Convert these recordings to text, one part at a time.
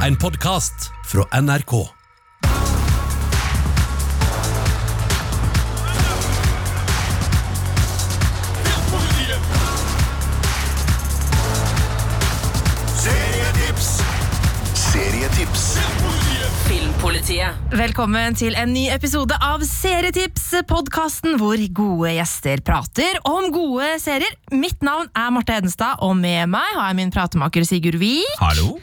En podkast fra NRK. Serietips! Serietips! Filmpolitiet. Velkommen til en ny episode av Serietips, podkasten hvor gode gjester prater om gode serier. Mitt navn er Marte Hedenstad, og med meg har jeg min pratemaker Sigurd Vik. Hallo?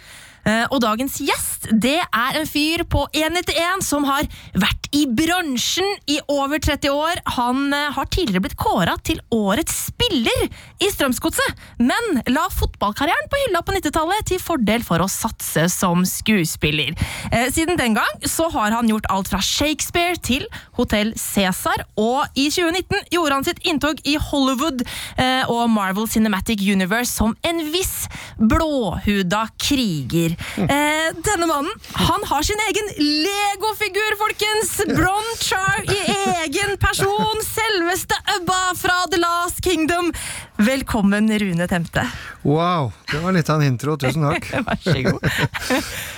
Eh, Og dagens gjest det er en fyr på 191 som har vært i bransjen i over 30 år. Han eh, har tidligere blitt kåra til årets spiller i Strømsgodset, men la fotballkarrieren på hylla på 90-tallet til fordel for å satse som skuespiller. Eh, Siden den gang så har han gjort alt fra Shakespeare til Hotell Cæsar, og i 2019 gjorde han sitt inntog i Hollywood eh, og Marvel Cinematic Universe som en viss blåhuda kriger. Eh, denne mannen han har sin egen Lego-figur, folkens! Bronchar i egen person! Selveste Ubba fra The Last Kingdom! Velkommen, Rune Temte. Wow, det var litt av en intro. Tusen takk. Vær så god.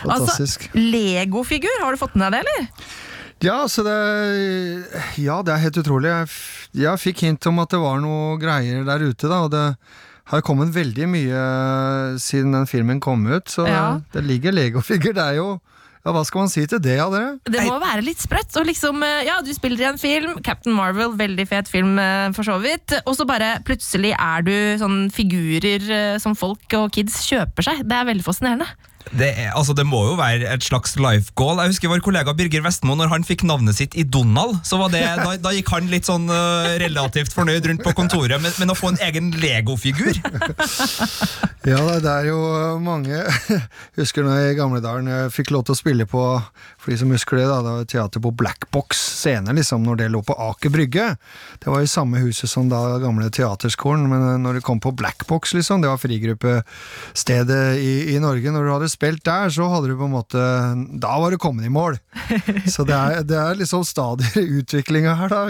Fantastisk. Altså, Lego-figur, har du fått med deg det, eller? Ja, altså det, ja, det er helt utrolig. Jeg, jeg fikk hint om at det var noe greier der ute, da, og det har kommet veldig mye siden den filmen kom ut, så Ja. det ligger legofigurer. Det er jo Ja, hva skal man si til det, av dere? Det må være litt sprøtt. Og liksom, eh, ja, du spiller i en film, Captain Marvel, veldig fet film eh, for så vidt. Og så bare plutselig er du sånn figurer eh, som folk og kids kjøper seg. Det er veldig fascinerende. Det, er, altså, det må jo være et slags life goal. Jeg husker vår kollega Birger Vestmo, når han fikk navnet sitt i Donald, så det, da, da gikk han litt sånn uh, relativt fornøyd rundt på kontoret, men, men å få en egen Lego-figur Ja, det er jo mange Husker når jeg i gamle dager jeg fikk lov til å spille på For de som husker det, da, det var teater på Blackbox scene, liksom, når det lå på Aker Brygge. Det var i samme huset som da gamle teaterskolen, men når det kom på Blackbox, liksom, det var frigruppestedet i, i Norge, når du hadde spilt der, så hadde du på en måte Da var du kommet i mål! Så det er, det er liksom stadier i utviklinga her, da.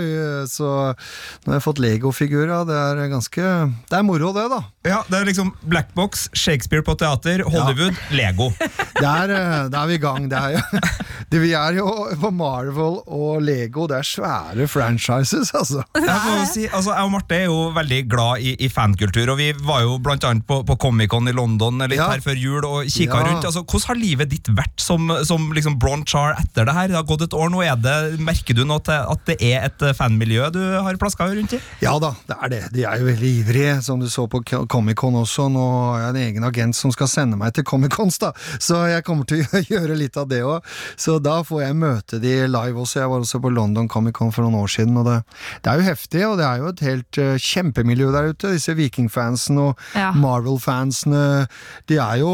Så nå har jeg fått Lego-figurer, det er ganske Det er moro, det, da. Ja, det er liksom Blackbox, Shakespeare på teater, Hollywood, Lego. Der, eh, der er vi i gang. Er jo, det, vi er jo på Marvel og Lego. Det er svære franchises, altså. Jeg, si, altså, jeg og Marte er jo veldig glad i, i fankultur, og vi var jo blant annet på, på Comic-Con i London litt Ja. her før jul og kikka Ja. rundt. Altså, hvordan har livet ditt vært som, som liksom Bron Char etter det her? Det har gått et år nå. Er det, merker du nå at det er et fanmiljø du har plaska rundt i? Ja da, det er det. De er jo veldig ivrige, som du så på K- Comic-Con også. Nå har jeg en egen agent som skal sende meg til Comic-Cons, da. Så jeg kommer til å gjøre litt av det òg. Så da får jeg møte de live også. Jeg var også på London Comic-Con for noen år siden, og det, det er jo heftig, og det er jo et helt uh, kjempemiljø der ute. Disse Viking-fansen og Ja. Marvel-fansene. De er jo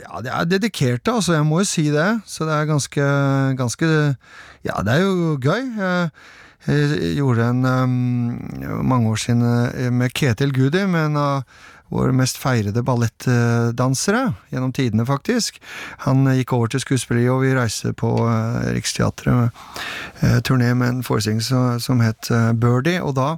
Ja, de er dedikerte, altså. Jeg må jo si det. Så det er ganske, ganske Ja, det er jo gøy. Jeg gjorde en um, mange år siden eh, med Ketil Gudi, med en av våre mest feirede ballettdansere gjennom tidene, faktisk. Han eh, gikk over til skuespilleri, og vi reiste på Riksteatret turné med en forestilling som, het eh, Birdie, og da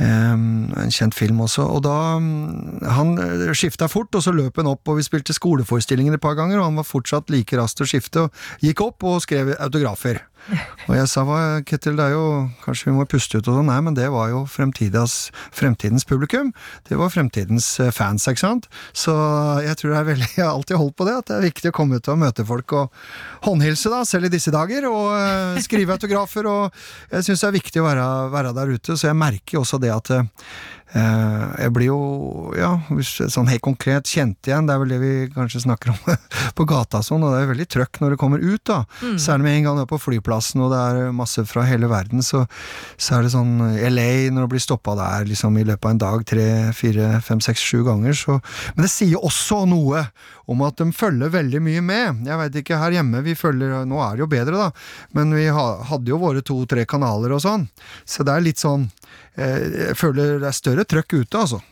En kjent film også. Og da mm, Han skifta fort, og så løp han opp, og vi spilte skoleforestillinger et par ganger, og han var fortsatt like rask til å skifte, og gikk opp og skrev autografer. Og jeg sa hva, Ketil, det er jo Kanskje vi må puste ut og sånn. Nei, men det var jo fremtidens, publikum. Det var fremtidens eh, fans, ikke sant. Så jeg tror det er veldig Jeg har alltid holdt på det, at det er viktig å komme ut og møte folk og håndhilse, da, selv i disse dager. Og eh, skrive autografer. Og jeg syns det er viktig å være, være der ute, så jeg merker jo også det at eh, jeg blir jo, ja, sånn helt konkret kjent igjen, det er vel det vi kanskje snakker om på gata sånn, og det er veldig trøkk når det kommer ut, da. Særlig med en gang du er på flyplassen og det er masse fra hele verden, så, så er det sånn LA, når du blir stoppa der liksom i løpet av en dag, tre, fire, fem, seks, sju ganger, så Men det sier også noe om at de følger veldig mye med. Jeg veit ikke her hjemme, vi følger Nå er det jo bedre, da, men vi hadde jo våre to-tre kanaler og sånn, så det er litt sånn eh, Jeg føler det er større trøkk ute, altså.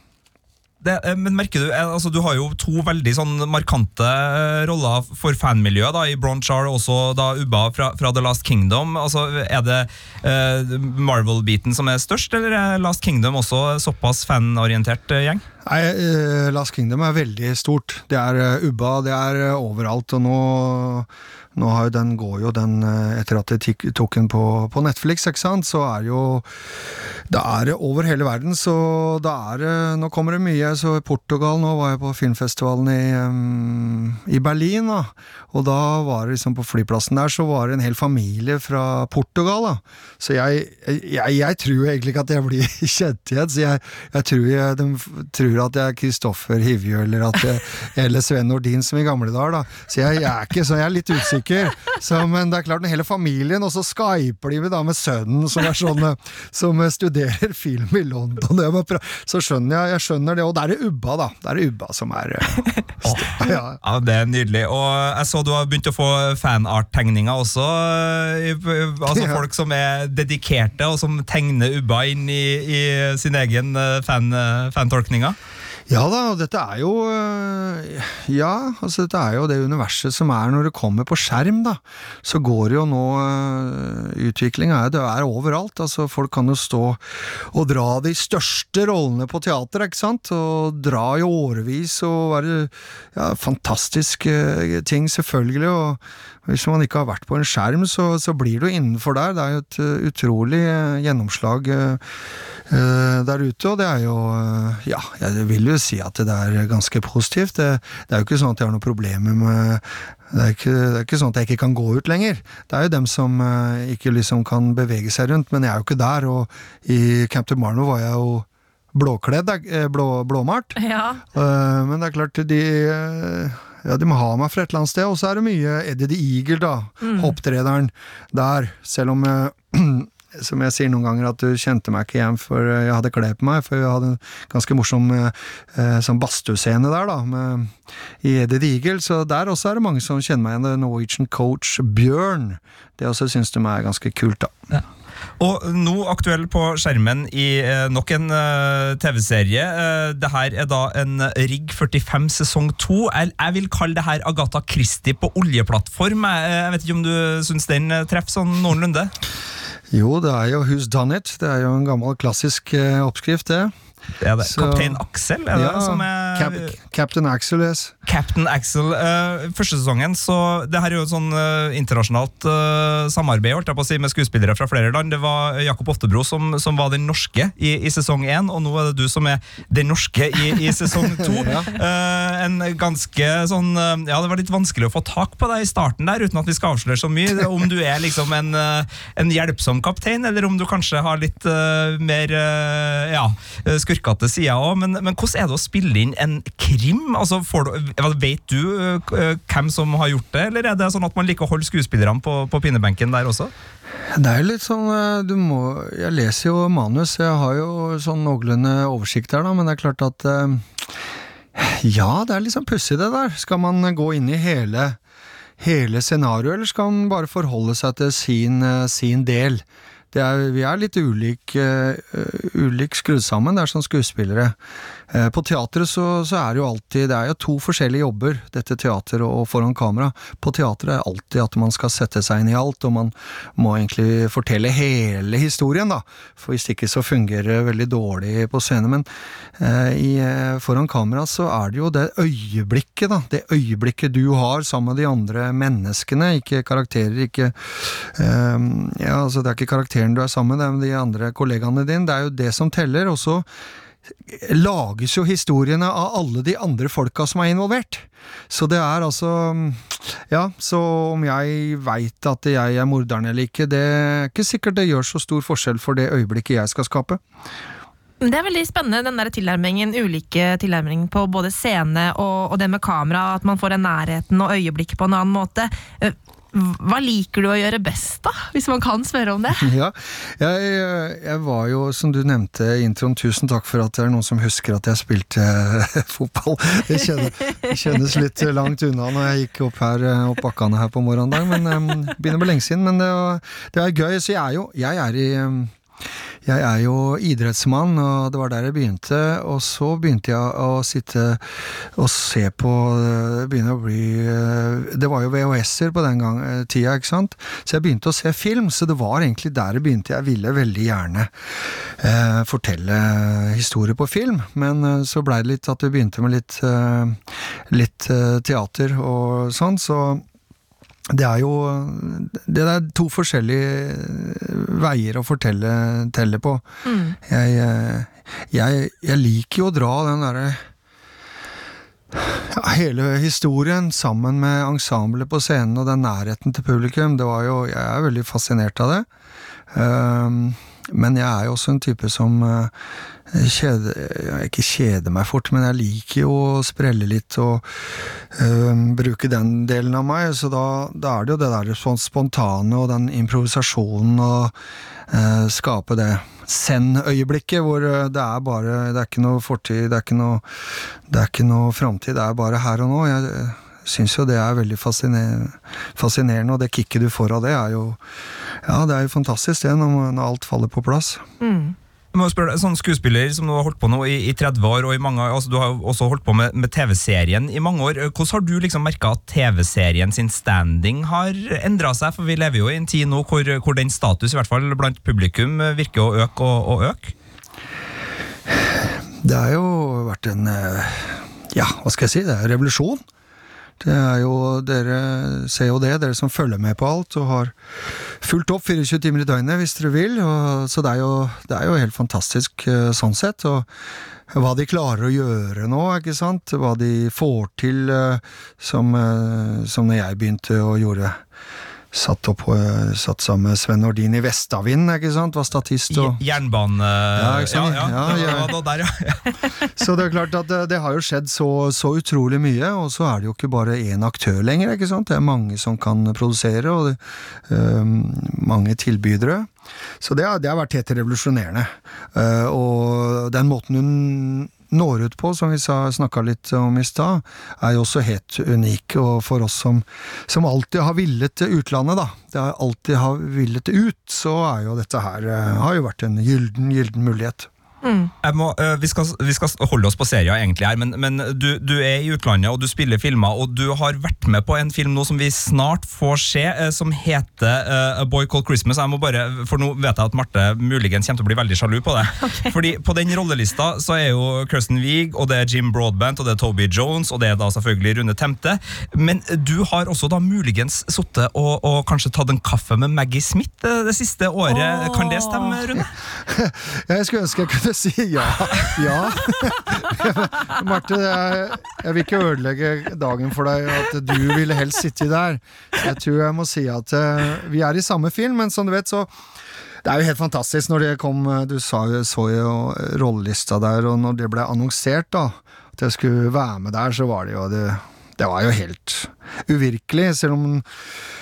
Det, eh, men merker du, eh, altså, du har jo to veldig sånn markante eh, roller for fanmiljøet da, i Bronchar og også da Ubba fra, fra The Last Kingdom. Altså, er det eh, Marvel-biten som er størst, eller er Last Kingdom også såpass fanorientert eh, gjeng? Nei, eh, Last Kingdom er veldig stort. Det er eh, ubba, det er eh, overalt, og nå nå har jo den, går jo den Etter at de tok den på, på Netflix, ikke sant, så er jo Det er over hele verden, så da er det Nå kommer det mye. Så i Portugal, nå var jeg på filmfestivalen i, um, i Berlin, da. Og da var det liksom på flyplassen der, så var det en hel familie fra Portugal, da. Så jeg, jeg, jeg tror egentlig ikke at jeg blir kjent igjen, så jeg, jeg tror jeg, de f- tror at jeg er Kristoffer Hivju, eller jeg, eller Sven Nordin som i gamle dager, da. Så jeg, jeg er ikke sånn, jeg er litt usikker. Så, men det er klart, den hele familien, og så skyper de med, da, med sønnen som er sånn, som studerer film i London. Så skjønner jeg, jeg skjønner det, og det er det Ubba, da. Det er det Ubba som er oh, ja. Ja, Det er nydelig. Og jeg så du har begynt å få fanart-tegninger også. eh, Altså Folk som er dedikerte, og som tegner ubba inn i, i sin egen eh, fan, fantolkninger. Ja da, og dette er jo øh, Ja, altså dette er jo det universet som er når det kommer på skjerm, da. Så går det jo nå øh, Utviklinga er, det er overalt. Altså Folk kan jo stå og dra de største rollene på teater, ikke sant? Og dra i årevis og være ja, fantastiske ting, selvfølgelig. Og hvis man ikke har vært på en skjerm, så, så blir du innenfor der. Det er jo et øh, utrolig øh, gjennomslag. eh, der ute, og det er jo eh, Ja, jeg vil jo si at det er ganske positivt. Det, det er jo ikke sånn at jeg har noen problemer med det er, ikke, det er ikke sånn at jeg ikke kan gå ut lenger. Det er jo dem som eh, ikke liksom kan bevege seg rundt, men jeg er jo ikke der. Og i Camp to Marno var jeg jo blåkledd, eh, blå, blåmalt. Ja. Uh, men det er klart, de eh, ja, de må ha meg fra et eller annet sted, og så er det mye Eddie the Eagle, da. Hopptrederen der. Selv om eh, som jeg sier noen ganger, at du kjente meg ikke igjen for eh, jeg hadde klær på meg, for jeg hadde en ganske morsom eh, eh, sånn badstuescene der, da, med, i Eddie the Eagle, så der også er det mange som kjenner meg igjen. Norwegian coach Bjørn. Det også syns de er ganske kult, da. Og nå aktuell på skjermen i eh, nok en eh, TV-serie. Eh, det her er da en Rigg 45 sesong 2. Jeg, vil kalle det her Agatha Christie på oljeplattform. Jeg, vet ikke om du syns den treffer sånn noenlunde? Jo, det er jo Who's Done It. Det er jo en gammel klassisk oppskrift, det. Er det. Så- Kaptein Aksel, er det det som er Cap Captain Axel, yes. Captain Axel. Uh, første sesongen, så Det her er jo et sånn uh, internasjonalt uh, samarbeid holdt jeg på å si, med skuespillere fra flere land. Det var Jakob Oftebro som, som var den norske i, i sesong én, og nå er det du som er den norske i, i sesong to. Eh, en ganske sånn Ja, det var litt vanskelig å få tak på deg i starten der, uten at vi skal avsløre så mye. Om du er liksom en, en hjelpsom kaptein, eller om du kanskje har litt mer ja, skurkete sider òg. Men, men hvordan er det å spille inn en krim? Altså, får du, vet du eh, hvem som har gjort det, eller er det sånn at man liker å holde skuespillerne på, på pinnebenken der også? Det er jo litt sånn eh, du må, Jeg leser jo manus, jeg har jo sånn noenlunde oversikt her, da, men det er klart at eh, Ja, det er litt sånn pussig, det der. Skal man gå inn i hele hele scenarioet, eller skal man bare forholde seg til sin, sin del? Er, vi er litt ulik, uh, ulik skrudd sammen, det er som skuespillere. Eh, på teatret så, så er det jo alltid Det er jo to forskjellige jobber, dette teateret og foran kamera. På teatret er det alltid at man skal sette seg inn i alt, og man må egentlig fortelle hele historien, da. For hvis ikke så fungerer det veldig dårlig på scenen. Men eh, i, eh, foran kamera så er det jo det øyeblikket, da. Det øyeblikket du har sammen med de andre menneskene, ikke karakterer, ikke eh, Ja, altså det er ikke karakteren du er sammen med, det er med de andre kollegaene dine. Det er jo det som teller. og så lages jo historiene av alle de andre folka som er involvert. Så det er altså Ja, så om jeg veit at jeg er morderen eller ikke, det er ikke sikkert det gjør så stor forskjell for det øyeblikket jeg skal skape. Det er veldig spennende, den der tilnærmingen, ulike tilnærmingen på både scene og, og det med kamera, at man får den nærheten og øyeblikket på en annen måte. Hva liker du å gjøre best, da? Hvis man kan spørre om det? Ja, jeg, jeg var jo, som du nevnte i introen, tusen takk for at det er noen som husker at jeg spilte eh, fotball. Det kjennes, litt langt unna når jeg gikk opp her, eh, opp bakkene her på morgendag, men um, begynner med lenge siden. Men det, det er gøy, så jeg er jo Jeg er i um, jeg er jo idrettsmann, og det var der jeg begynte. Og så begynte jeg å sitte og se på Begynne å bli eh, Det var jo VHS-er på den gang, eh, tida, ikke sant? Så jeg begynte å se film, så det var egentlig der det begynte. Jeg ville veldig gjerne eh, fortelle historier på film, men eh, så blei det litt at vi begynte med litt, eh, litt eh, teater og sånn, så det er jo Det er to forskjellige veier å fortelle telle på. Jeg, eh, jeg, jeg liker jo å dra den derre ja, hele historien sammen med ensemblet på scenen og den nærheten til publikum. Det var jo, jeg er veldig fascinert av det. Um, men jeg er jo også en type som uh, kjeder, jeg ikke kjede meg fort, men jeg liker jo å sprelle litt og øh, bruke den delen av meg. Så da, da er det jo det der sånn spontane og den improvisasjonen og øh, skape det send-øyeblikket, hvor uh, det er bare Det er ikke noe fortid, det er ikke noe, det er ikke noe framtid, det er bare her og nå. Jeg, syns jo det er veldig fascinerende, og det kicket du får av det, er jo Ja, det er jo fantastisk, det, når, når alt faller på plass. Jeg må spørre deg, sånn Skuespiller som du har holdt på nå i, i 30 år, og mange, altså du har også holdt på med, med TV-serien i mange år. Hvordan har du liksom merka at TV-serien sin standing har endra seg? For vi lever jo i en tid nå hvor, hvor den status, i hvert fall blant publikum, virker å øke og, og øke. Det har jo vært en eh, Ja, hva skal jeg si? Det er revolusjon. Det er jo, Dere ser jo det, dere som følger med på alt og har fulgt opp 24 timer i døgnet hvis dere vil. Og, så det er, jo, det er jo helt fantastisk eh, sånn sett. Og hva de klarer å gjøre nå, ikke sant. Hva de får til eh, som, eh, som når jeg begynte å gjorde Satt, opp, eh, satt sammen med Sven Nordin i Vestavind, ikke sant. Var statist og Jernbane... Ja? Ja, ja, Ja, ja. der, ja. Så det er klart at det, det har jo skjedd så, så utrolig mye, og så er det jo ikke bare én aktør lenger, ikke sant. Det er mange som kan produsere, og det, um, mange tilbydere. Så det det har vært helt revolusjonerende. Uh, og den måten hun når ut på, som vi snakka litt om i stad, er jo også helt unik. Og for oss som, som alltid har villet til utlandet, da, det alltid har villet ut, så er jo dette her eh, har jo vært en gylden, gylden mulighet. Jeg må, øh, vi, skal, vi skal holde oss på serier egentlig her, men, men du, du er i utlandet og du spiller filmer, og du har vært med på en film nå som vi snart får se, øh, som heter øh, A Boy Called Christmas. Jeg må bare, for nå vet jeg at Marte muligens kommer til å bli veldig sjalu på det. Fordi på den rollelista så er jo Kirsten Wiig, og det er Jim Broadbent, og det er Toby Jones, og det er da selvfølgelig Rune Temte. Men du har også da muligens sittet og, og kanskje tatt en kaffe med Maggie Smith det siste året. Oh. Kan det stemme, Rune? Jeg skulle ønske jeg kunne si ja. Ja. Marte, jeg, jeg vil ikke ødelegge dagen for deg at du ville helst sitte der. Jeg tror jeg må si at uh, vi er i samme film, men som du vet, så det er jo helt fantastisk når det kom Du sa, så jo rollelista der, og når det ble annonsert, da, at jeg skulle være med der, så var det jo det, det var jo helt uvirkelig, selv om Eh,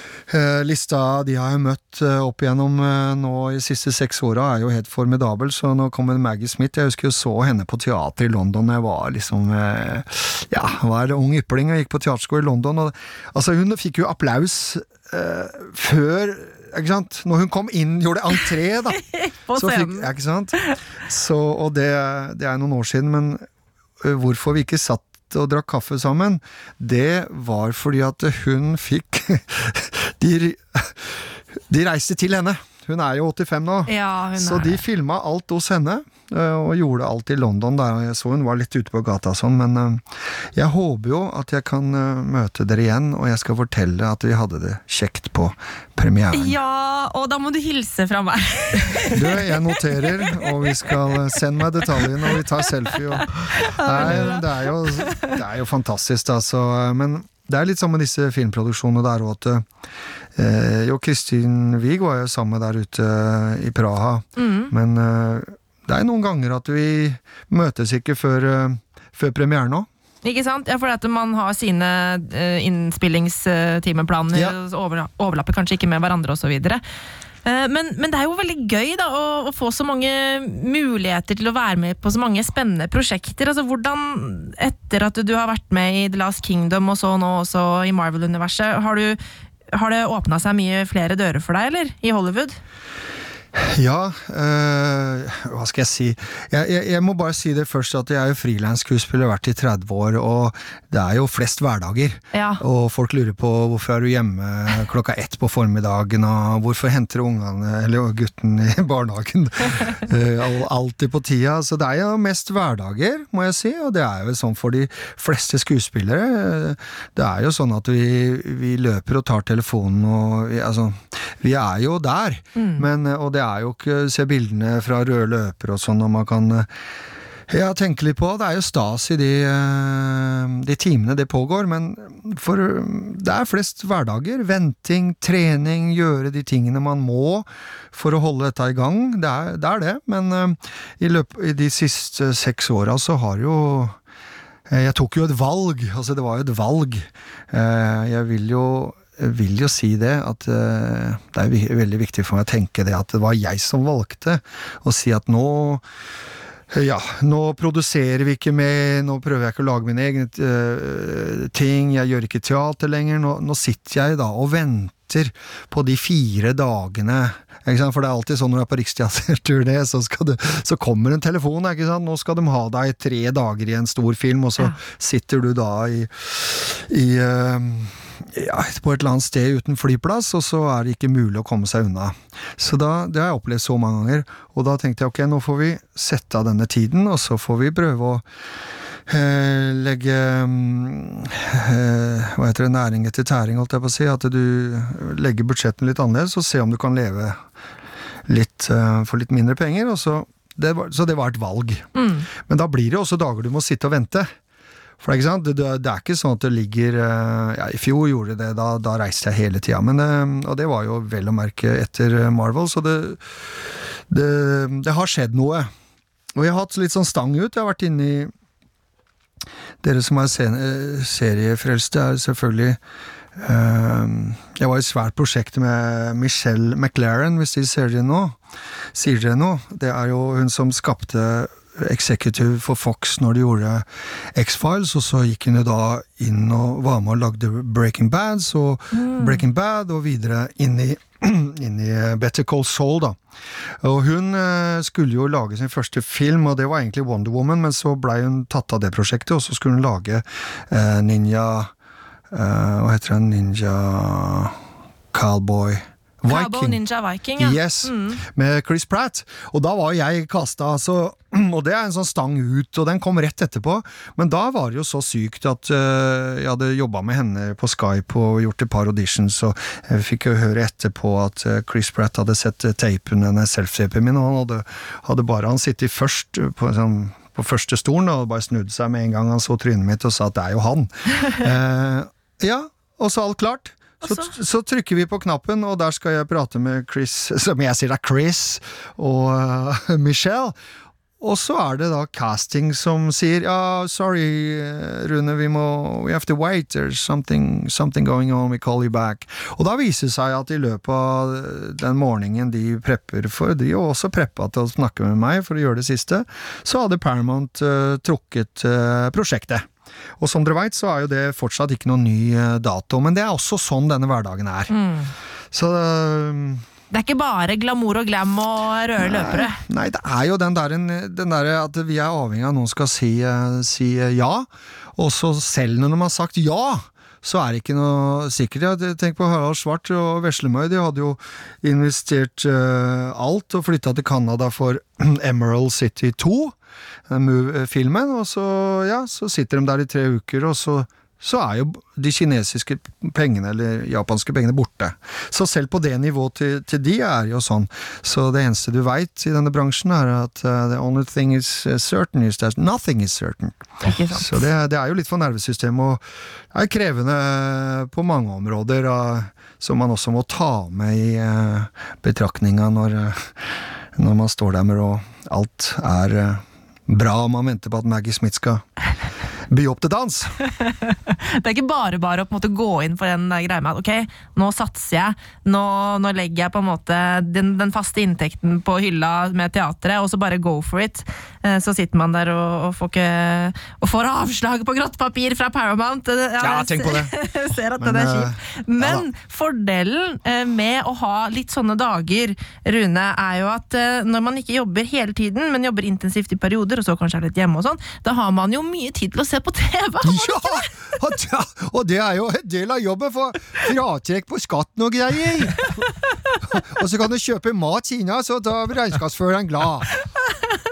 lista de har jeg møtt eh, opp igjennom eh, nå i de siste seks åra, er jo helt formidabel. Så nå kommer Maggie Smith. Jeg husker jeg så henne på teater i London da jeg var liksom eh, Ja, var ung ypling og gikk på teaterskole i London. Og, altså, hun fikk jo applaus eh, før ikke sant? Når hun kom inn, gjorde entré, da. Så fikk, ja, ikke sant? Så, og det, det er noen år siden, men hvorfor vi ikke satt og drakk kaffe sammen, det var fordi at hun fikk De, de reiste til henne. Hun er jo 85 nå. Ja, Så de filma alt hos henne, og gjorde alt i London. Der jeg så hun var litt ute på gata og sånn, men jeg håper jo at jeg kan møte dere igjen, og jeg skal fortelle at vi hadde det kjekt på premieren. Ja, og da må du hilse fra meg. Du, jeg noterer, og vi skal sende meg detaljene, og vi tar selfie. Og, nei, det, er jo, det er jo fantastisk, altså. Men det er litt sånn med disse filmproduksjonene der òg, at eh, Jo, Kristin Wiig var jo sammen der ute i Praha, men eh, det er noen ganger at vi møtes ikke før, eh, før premieren òg. Ikke sant? Ja, for at man har sine uh, innspillingstimeplaner, Ja. over, overlapper kanskje ikke med hverandre osv. Men, men det er jo veldig gøy da, å, å få så mange muligheter til å være med på så mange spennende prosjekter. Altså, hvordan, etter at du har vært med i The Last Kingdom og så nå også i Marvel-universet, har, du- har det åpna seg mye flere dører for deg, eller? I Hollywood? Ja, øh, hva skal jeg si? Jeg, jeg, jeg må bare si det først at jeg er jo frilansskuespiller, vært i 30 år, og det er jo flest hverdager. Ja. Og folk lurer på hvorfor er du hjemme klokka ett på formiddagen, og hvorfor henter du ungene, eller gutten i barnehagen øh, alltid på tida. Så det er jo mest hverdager, må jeg si, og det er jo sånn for de fleste skuespillere. Det er jo sånn at vi, vi løper og tar telefonen og altså, vi er jo der, men, og det er jo ikke Se bildene fra røde løper og sånn, og man kan ja, tenke litt på. Det er jo stas i de, eh, de timene det pågår, men for det er flest hverdager. Venting, trening, gjøre de tingene man må for å holde dette i gang. Det er det, er det. men eh, i, løp, i de siste seks åra så har jo eh, jeg tok jo et valg, altså det var jo et valg. Eh, Jeg vil jo vil jo si det, at eh, det er veldig viktig for meg å tenke det, at det var jeg som valgte å si at nå ja, nå produserer vi ikke mer, nå prøver jeg ikke å lage mine egne uh, ting, jeg gjør ikke teater lenger, nå, nå sitter jeg da og venter på de fire dagene. For det er alltid sånn når du er på Riksteaterturné, så, du- så kommer en telefon. Nå skal de ha deg tre dager i en stor film, og så sitter du da i, i eh, ja, på et eller annet sted uten flyplass, og så er det ikke mulig å komme seg unna. Så da, Det har jeg opplevd så mange ganger, og da tenkte jeg ok, nå får vi sette av denne tiden, og så får vi prøve å eh, legge mm, eh, Hva heter det, næring etter tæring, holdt jeg på å si. At du legger budsjettene litt annerledes, og ser om du kan leve litt eh, for litt mindre penger. Og så, det var, så det var et valg. Men da blir det også dager du må sitte og vente. For det, er? Det, det, det er ikke sånn at det ligger eh, ja, I fjor gjorde det det, da, da reiste jeg hele tida. Eh, og det var jo vel å merke etter eh, Marvel, så det, det, det har skjedd noe. Og jeg har hatt litt sånn stang ut. Jeg har vært inne i Dere som er se- seriefrelste, er selvfølgelig Uh, Jeg var i svært prosjekt med Michelle McLaren, hvis de ser dere nå. Sier dere noe? Det er jo hun som skapte executive for Fox når de gjorde X-Files, og så gikk hun jo da inn og var med og lagde Breaking Bad, så Breaking Bad, og videre inn i, inn i Better Call Saul, da. Og hun eh, skulle jo lage sin første film, og det var egentlig Wonder Woman, men så blei hun tatt av det prosjektet, og så skulle hun lage eh, Ninja eh, Hva heter den? Ninja Cowboy Cowboy Ninja Viking, ja. Yes, med Chris Pratt. Og da var jeg kasta, altså, og det er en sånn stang ut, og den kom rett etterpå. Men da var det jo så sykt at uh, jeg hadde jobba med henne på Skype og gjort et par auditions, og jeg fikk jo høre etterpå at øh, Chris Pratt hadde sett tapen, denne self-tapen min, og han hadde, hadde bare han sittet først på en sånn på første stolen og bare snudde seg med en gang han så trynet mitt og sa at det er jo han. eh, ja, og så alt klart. Så, så trykker vi på knappen, og der skal jeg prate med Chris, som jeg sier er Chris, og uh, Michelle. Og så er det da casting som sier ja, sorry, eh, Rune, vi må We have to wait, there's something, something going on, we call you back. Og da viser det seg at i løpet av den morgenen de prepper for, de har også preppa til å snakke med meg for å gjøre det siste, så hadde Paramount uh, trukket uh, prosjektet. Og som dere veit, så er jo det fortsatt ikke noen ny eh, dato, men det er også sånn denne hverdagen er. Så eh, Det er ikke bare glamour og glam og røde løpere. Nei, det er jo den der, den der at vi er avhengig av at noen skal si, eh, si ja, og så selv når de har sagt ja, så er det ikke noe sikkert. Tenk på Harald Svart og Veslemøy, de hadde jo investert uh, alt og flytta til Canada for Emerald City 2, den move- filmen, og så, ja, så sitter de der i tre uker, og så så er jo de kinesiske pengene, eller japanske pengene, borte. Så selv på det nivået til, til de er jo sånn. Så det eneste du veit i denne bransjen, er at uh, the only thing is uh, certain is that nothing is certain. Så det, det er jo litt for nervesystemet, og er krevende på mange områder, uh, som man også må ta med i uh, betraktninga når, når man står der med og alt er bra, om man venter på at Maggie Smith skal by opp til dans. Det er ikke bare bare å på en måte gå inn for den greia med at ok, nå satser jeg, nå, nå legger jeg på en måte den, den faste inntekten på hylla med teatret, og så bare go for it. Eh, Så sitter man der og, og, får, ikke, og får avslag på grått papir fra Paramount. Ja, Ja, tenk på det. ser- at Men, den er eh, kjip. Men fordelen eh, med å ha litt sånne dager, Rune, er jo at eh, når man ikke jobber hele tiden, men jobber intensivt i perioder, og så kanskje er litt hjemme og sånn, da har man jo mye tid til å se på TV. har Ja, og det, er jo en del av jobben, for fratrekk på skatten og greier. Og så kan du kjøpe mat Kina, så da blir regnskapsføreren glad.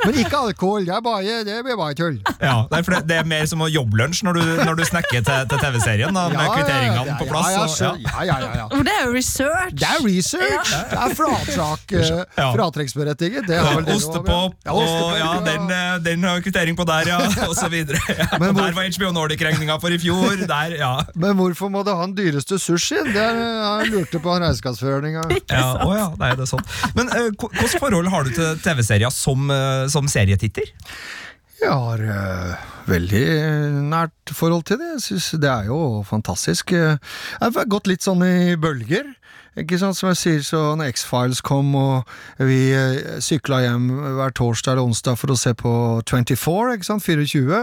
Men ikke alkohol, det, er bare, det blir bare tull. Ja, det, er for det, det er mer som å jobbe-lunsj når, du- når du snakker til, til TV-serien, med med kvitteringene på plass. Ja, og- ja, ja, ja, ja, ja. Det er jo research! Det er research! Det er fratrak, eh, Ja. fratrekksberettiget. Det har vel Ostepop, ja. og ja, den, eh, den har kvittering på der, ja, og så videre. Ja, Men hvor- der var HBO Nordic-regninga for i fjor. Der, ja. Men hvorfor må det ha den dyreste sushien? Det er- jeg lurte på han regnskapsføringa. Ja, å ja, nei, det er sånn. Men uh, hvilket forhold har du til TV-serier som, eh, som serietitter? Jeg har uh, veldig nært forhold til det. Jeg synes det er jo fantastisk. Jeg har gått litt sånn i bølger. Ikke sant, Som jeg sier, så når X-Files kom, og vi uh, sykla hjem hver torsdag eller onsdag for å se på 24, ikke sant, 24,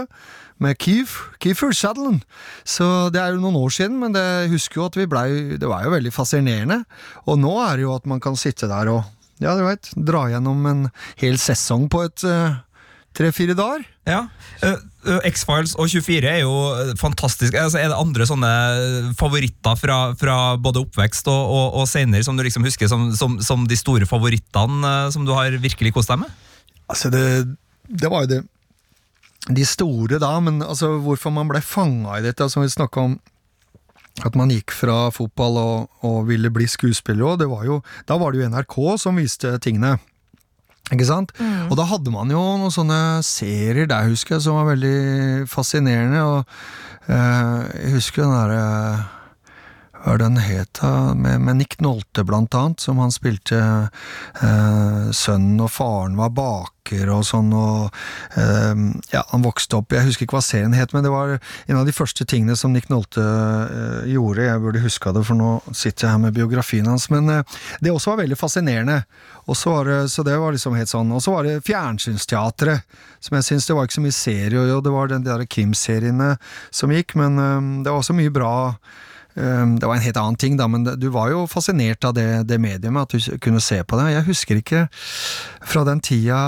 med Keef, Keefer Sutherland. Så det er jo noen år siden, men det, jeg husker jo at vi blei Det var jo veldig fascinerende. Og nå er det jo at man kan sitte der og, ja, du veit, dra gjennom en hel sesong på et øh, tre-fire dager. Ja, Uh, eh, X-Files og 24 er jo eh, fantastisk. Altså, er det andre sånne favoritter fra, fra både oppvekst og, og, og senere som du liksom husker som, som, som de store favorittene uh, som du har virkelig kost deg med? Altså, det, det var jo det De store da, men altså, hvorfor man ble fanga i dette, som vi snakka om at man gikk fra fotball og, og ville bli skuespiller òg, det var jo Da var det jo NRK som viste tingene. Ikke sant? Og da hadde man jo noen sånne serier der, husker jeg, som var veldig fascinerende. Og eh, jeg husker den derre Hva er det den het, da? Med, med Nick Nolte, blant annet, som han spilte eh, Sønnen og faren var baker og sånn, og eh, Ja, han vokste opp Jeg husker ikke hva serien het, men det var en av de første tingene som Nick Nolte eh, gjorde. Jeg burde huska det, for nå sitter jeg her med biografien hans. Men eh, det også var veldig fascinerende. Og så var det, så det var liksom helt sånn. Og så var det Fjernsynsteatret, som jeg syns det var ikke så mye serie, og det var den der krimseriene som gikk, men eh, det var også mye bra Det var en helt annen ting, da, men du var jo fascinert av det, det mediumet, at du kunne se på det. Jeg husker ikke fra den tida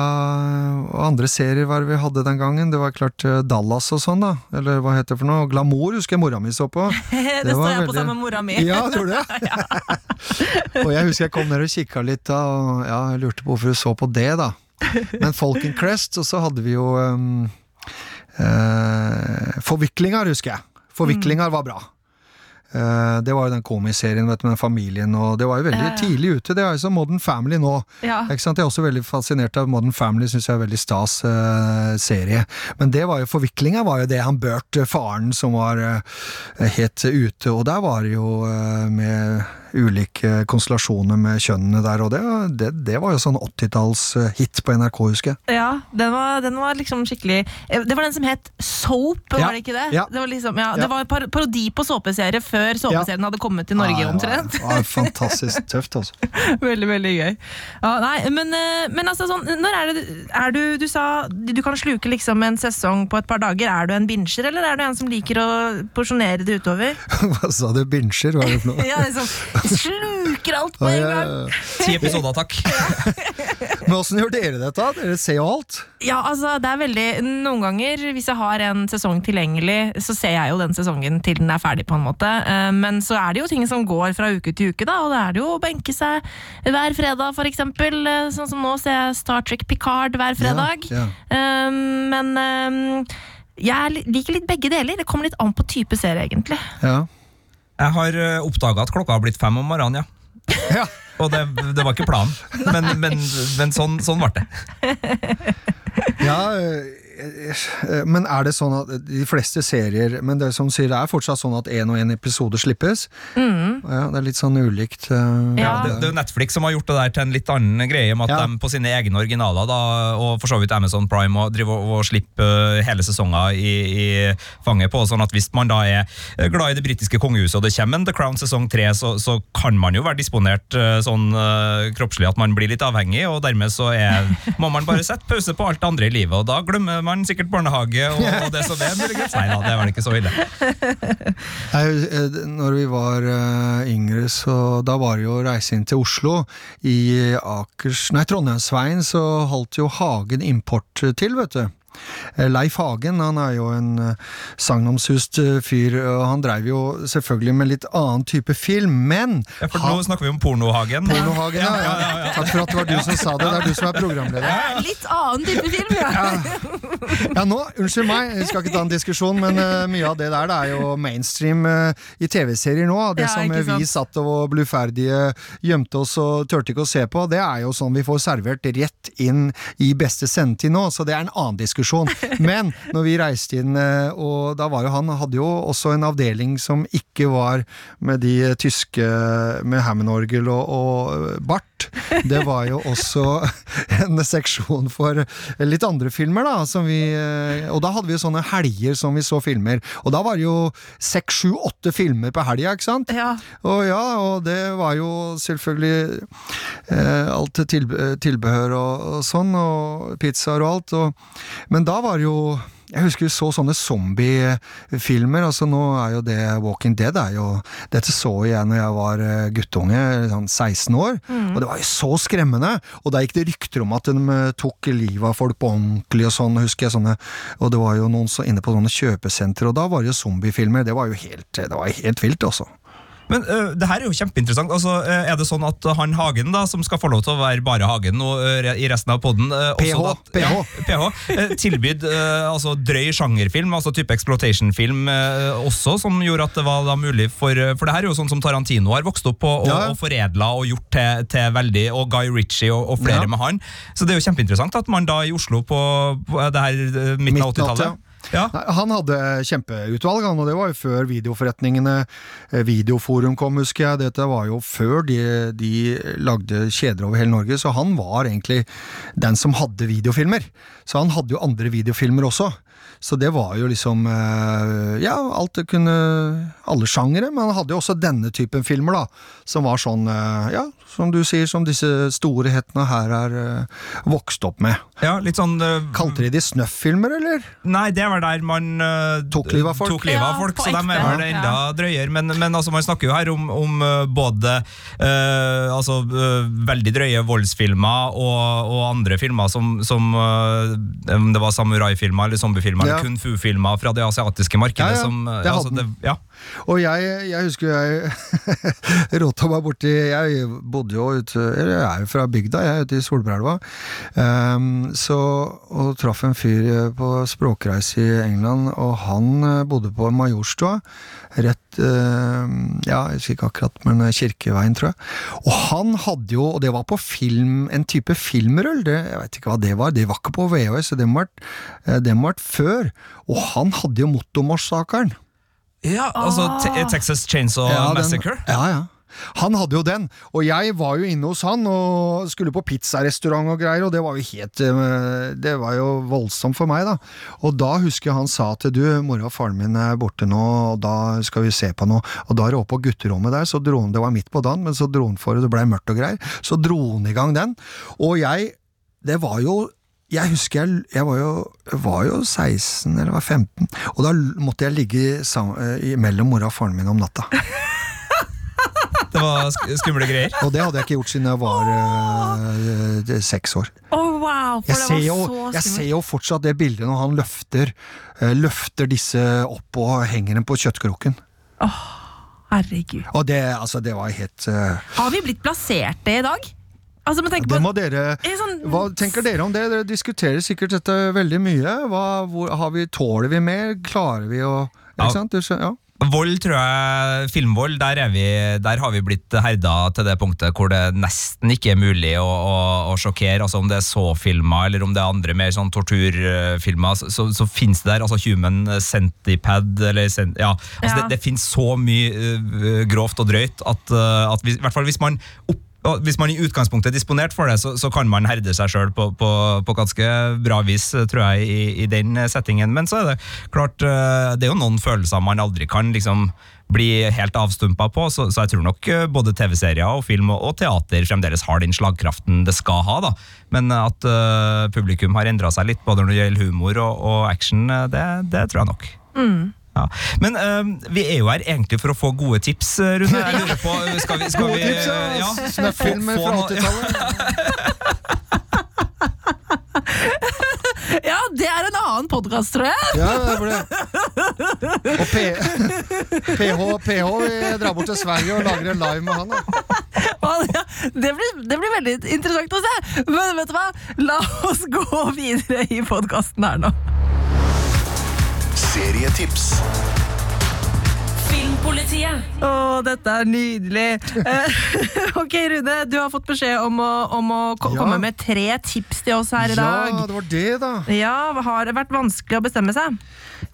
og andre serier hva vi hadde den gangen. Det var klart eh, Dallas og sånn, da. Eller hva heter det for noe? Glamour husker jeg mora mi så på. Det, det står jeg på sammen med mora mi. Ja, tror du det? og jeg husker jeg kom ned og kikka litt, da, og ja, jeg lurte på hvorfor du så på det, da. Men Falcon Crest, og så hadde vi jo um, uh, Forviklinger, husker jeg. Forviklinger var bra. Eh, det var jo den komiserien vet du, med familien, og det var jo veldig Ja, ja. tidlig ute. Det er jo som Modern Family nå. Ja. Ikke sant? Jeg er også veldig fascinert av Modern Family, syns jeg er en veldig stas eh, serie. Men det var jo forviklinga var jo det han Bert, eh, faren, som var uh, helt ute, og der var det jo eh, med ulike konstellasjoner med kjønnene der, og det, det, det var jo sånn 80-talls-hit på NRK, husker jeg. Ja, den var, den var liksom skikkelig eh, Det var den som het Soap, Ja, var det ikke det? ja. Det var, liksom, ja, det var par parodi på såpeserie før såpeserien hadde kommet til Norge, omtrent. var fantastisk tøft, altså. veldig, veldig gøy. Ja, nei, men, eh, men altså sånn, når er det er du, du sa du kan sluke liksom en sesong på et par dager. Er du en binsjer, eller er du en som liker å porsjonere det utover? Hva sa du? Binsjer? Hva er det for noe? Ja, liksom Sluker alt på en gang! Ti episoder, takk. Men åssen gjør dere dette? Dere ser jo alt. Ja, altså det er veldig Noen ganger, hvis jeg har en sesong tilgjengelig, så ser jeg jo den sesongen til den er ferdig, på en måte. Eh, Men så er det jo ting som går fra uke til uke, da, og da er det jo å benke seg hver fredag, for eksempel. Eh, Sånn som nå ser jeg Star Trek Picard hver fredag. Ja, ja. Men eh, jeg liker litt begge deler. Det kommer litt an på type serie, egentlig. ja. Jeg har oppdaga at klokka har blitt fem om morgenen, ja. ja. Og det, det var ikke planen, men, men, men sånn, sånn ble det. Ja, øh, eh, Men er det sånn at de fleste serier Men det er som du sier, det er fortsatt sånn at én og én episode slippes? Ja, det er litt sånn ulikt. eh, Mm. Ja. Det, det er jo Netflix som har gjort det der til en litt annen greie, med at Ja. de på sine egne originaler, da, og for så vidt Amazon Prime, og driver og, og slipper hele sesonger i, i fanget på. sånn at Hvis man da er glad i det britiske kongehuset, og det kommer en The Crown sesong tre, så, så kan man jo være disponert eh, sånn eh, kroppslig at man blir litt avhengig, og dermed så er, må man bare sette pause på alt det andre i livet, og da glemmer man sikkert barnehage og, og det som er. muligens. Nei da, det var ikke så ille. Nei, eh, når vi var eh, yngre, så da var det jo å reise inn til Oslo. I Akers, nei, Trondheimsveien så holdt jo Hagen import til, vet du. Eh, Leif Hagen han er jo en eh, sagnomsust eh, fyr, og han dreiv jo selvfølgelig med litt annen type film, men Ja, for han- nå snakker vi om Pornohagen. Pornohagen, ja, ja, Takk for at det var du som sa det. Det er du som er programleder. Litt annen type film, ja. Ja, nå, Unnskyld meg, jeg skal ikke ta en diskusjon, men uh, mye av det der det er jo mainstream uh, i TV-serier nå. Det Ja, som vi satt og bluferdige gjemte oss og turte ikke å se på, det er jo sånn vi får servert rett inn i beste sendetid nå, så det er en annen diskusjon. Men når vi reiste inn, eh, og da var jo han hadde jo også en avdeling som ikke var med de tyske med Hammond-orgel og, og bart. Det var jo også en seksjon for litt andre filmer, da. Som vi, eh, og da hadde vi jo sånne helger som vi så filmer. Og da var det jo seks, sju, åtte filmer på helga, ikke sant? Ja. Og ja, og det var jo selvfølgelig eh, alt tilbe tilbehør og, og sånn, og pizzaer og alt. Og, men da var det jo jeg husker vi så sånne zombiefilmer. altså Nå er jo det Walking Dead er jo Dette så jeg når jeg var eh, guttunge, sånn 16 år, og det var jo så skremmende. Og da gikk det rykter om at de eh, tok livet av folk på ordentlig og sånn, husker jeg sånne Og det var jo noen så inne på sånne kjøpesentre, og da var det jo zombiefilmer. Det var jo helt, det var helt vilt, altså. Men uh, det her er jo kjempeinteressant. Altså, uh, er det sånn at han Hagen, da, som skal få lov til å være bare Hagen nå, uh, i resten av poden PH, PH. PH øh, tilbyd øh, altså, drøy sjangerfilm, altså type exploitation-film også, som gjorde at det var da mulig for For det her er jo sånn som Tarantino har vokst opp på og, Ja. og foredla og gjort til, til veldig Og Guy Ritchie og, og flere Ja. med han. Så det er jo kjempeinteressant at man da i Oslo på, på det her Midten av 80-tallet ja. Han hadde kjempeutvalg, og det var jo før videoforretningene eh, Videoforum kom, husker jeg. Dette var jo før de, de lagde kjeder over hele Norge, så han var egentlig den som hadde videofilmer. Så han hadde jo andre videofilmer også. Så det var jo liksom eh, Ja, alt det kunne Alle sjangere, men han hadde jo også denne typen filmer, da. Som var sånn, eh, ja, som du sier, som disse store hetene her er eh, vokst opp med. ja, litt sånn uh, Kalte de de snøff-filmer, eller? Nei, det var der man uh, Tok livet av folk. Tok livet av folk ja, så de er vel enda drøyere. Men, men altså, man snakker jo her om, om både uh, altså, veldig drøye voldsfilmer og, og andre filmer som, som om det var samuraifilmer eller zombiefilmer Ja. kung fu-filmer fra det asiatiske markedet. Ja, Som, det altså, det, ja. Og jeg, jeg husker jeg rota meg borti Jeg bodde jo ute Eller jeg er jo fra bygda, jeg er ute i Solbrelva. Um, så Og traff en fyr eh, på språkreise i England, og han eh, bodde på Majorstua. Rett eh, Ja, jeg husker ikke akkurat, men eh, Kirkeveien, tror jeg. Og han hadde jo Og det var på film, en type filmrull. Det, jeg vet ikke hva det var. Det var ikke på VHS, eh, det må ha vært før. Og han hadde jo Motormorsakeren. ja, altså ah. Texas Chainsaw Ja, den- Massacre. Ja, ja. Han hadde jo den, og jeg var jo inne hos han og skulle på pizzarestaurant og greier, og det var jo helt eh, Det var jo voldsomt for meg, da. Og da husker jeg han sa til du, mora og faren min er borte nå, og da skal vi se på noe. Og da er det oppe på gutterommet der, så dro han Det var midt på dagen, men så dro han for, og det blei mørkt og greier. Så dro han i gang den, og jeg Det var jo jeg husker jeg, jeg var, jo, jeg var jo 16 eller var 15, og da måtte jeg ligge sam, eh, mellom mora og faren min om natta. Det var skumle greier. Og det hadde jeg ikke gjort siden jeg var øh, seks år. Oh, wow, for Jeg det ser, var jo, så jeg ser jo fortsatt det bildet når han løfter, uh, løfter disse opp og henger dem på kjøttkroken. Herregud. Og det, altså, det var helt uh, Har vi blitt plasserte i dag? Altså, Det må dere Er sånn- Hva tenker dere om det? Dere diskuterer sikkert dette veldig mye. Hva, hvor, har vi, tåler vi mer? Klarer vi å Ja. Vold, tror jeg, filmvold, der, er vi, der har vi blitt herda til det punktet hvor det nesten ikke er mulig å, å, å sjokkere. Altså Om det er så-filmer eller om det er andre mer sånn torturfilmer, så, så, så finnes det der altså Human Centipad eller ja, altså Ja. Det, det finnes så mye uh, grovt og drøyt at, uh, at hvis, i hvert fall hvis man opp og hvis man i utgangspunktet er disponert for det, så, så kan man herde seg sjøl på, på, på ganske bra vis, tror jeg, i, i den settingen. Men så er det klart, eh, det er jo noen følelser man aldri kan liksom bli helt avstumpa på, så, så jeg tror nok eh, både TV-serier og film og, og teater fremdeles har den slagkraften det skal ha. da. Men at uh, publikum har endra seg litt, både når det gjelder humor og, og action, det, det tror jeg nok. Ja. Men uh, vi er jo her egentlig for å få gode tips, eh, Rune. Jeg lurer på, skal vi, skal Gode vi tips, ja. ja, Snøfilmer få- fra 80-tallet. Ja, det er en annen podkast, tror jeg! Ja, det blir det. Og P PH, PH vi drar bort til Sverige og lager en live med han. Ja, Det blir, det blir veldig interessant å se. Men vet du hva? La oss gå videre i podkasten her nå. Serietips. Filmpolitiet. Å, dette er nydelig. Eh, ok, Rune, du har fått beskjed om å, om å ko Ja. komme med tre tips til oss her i dag. Ja, det var det, da. Ja, Har det vært vanskelig å bestemme seg?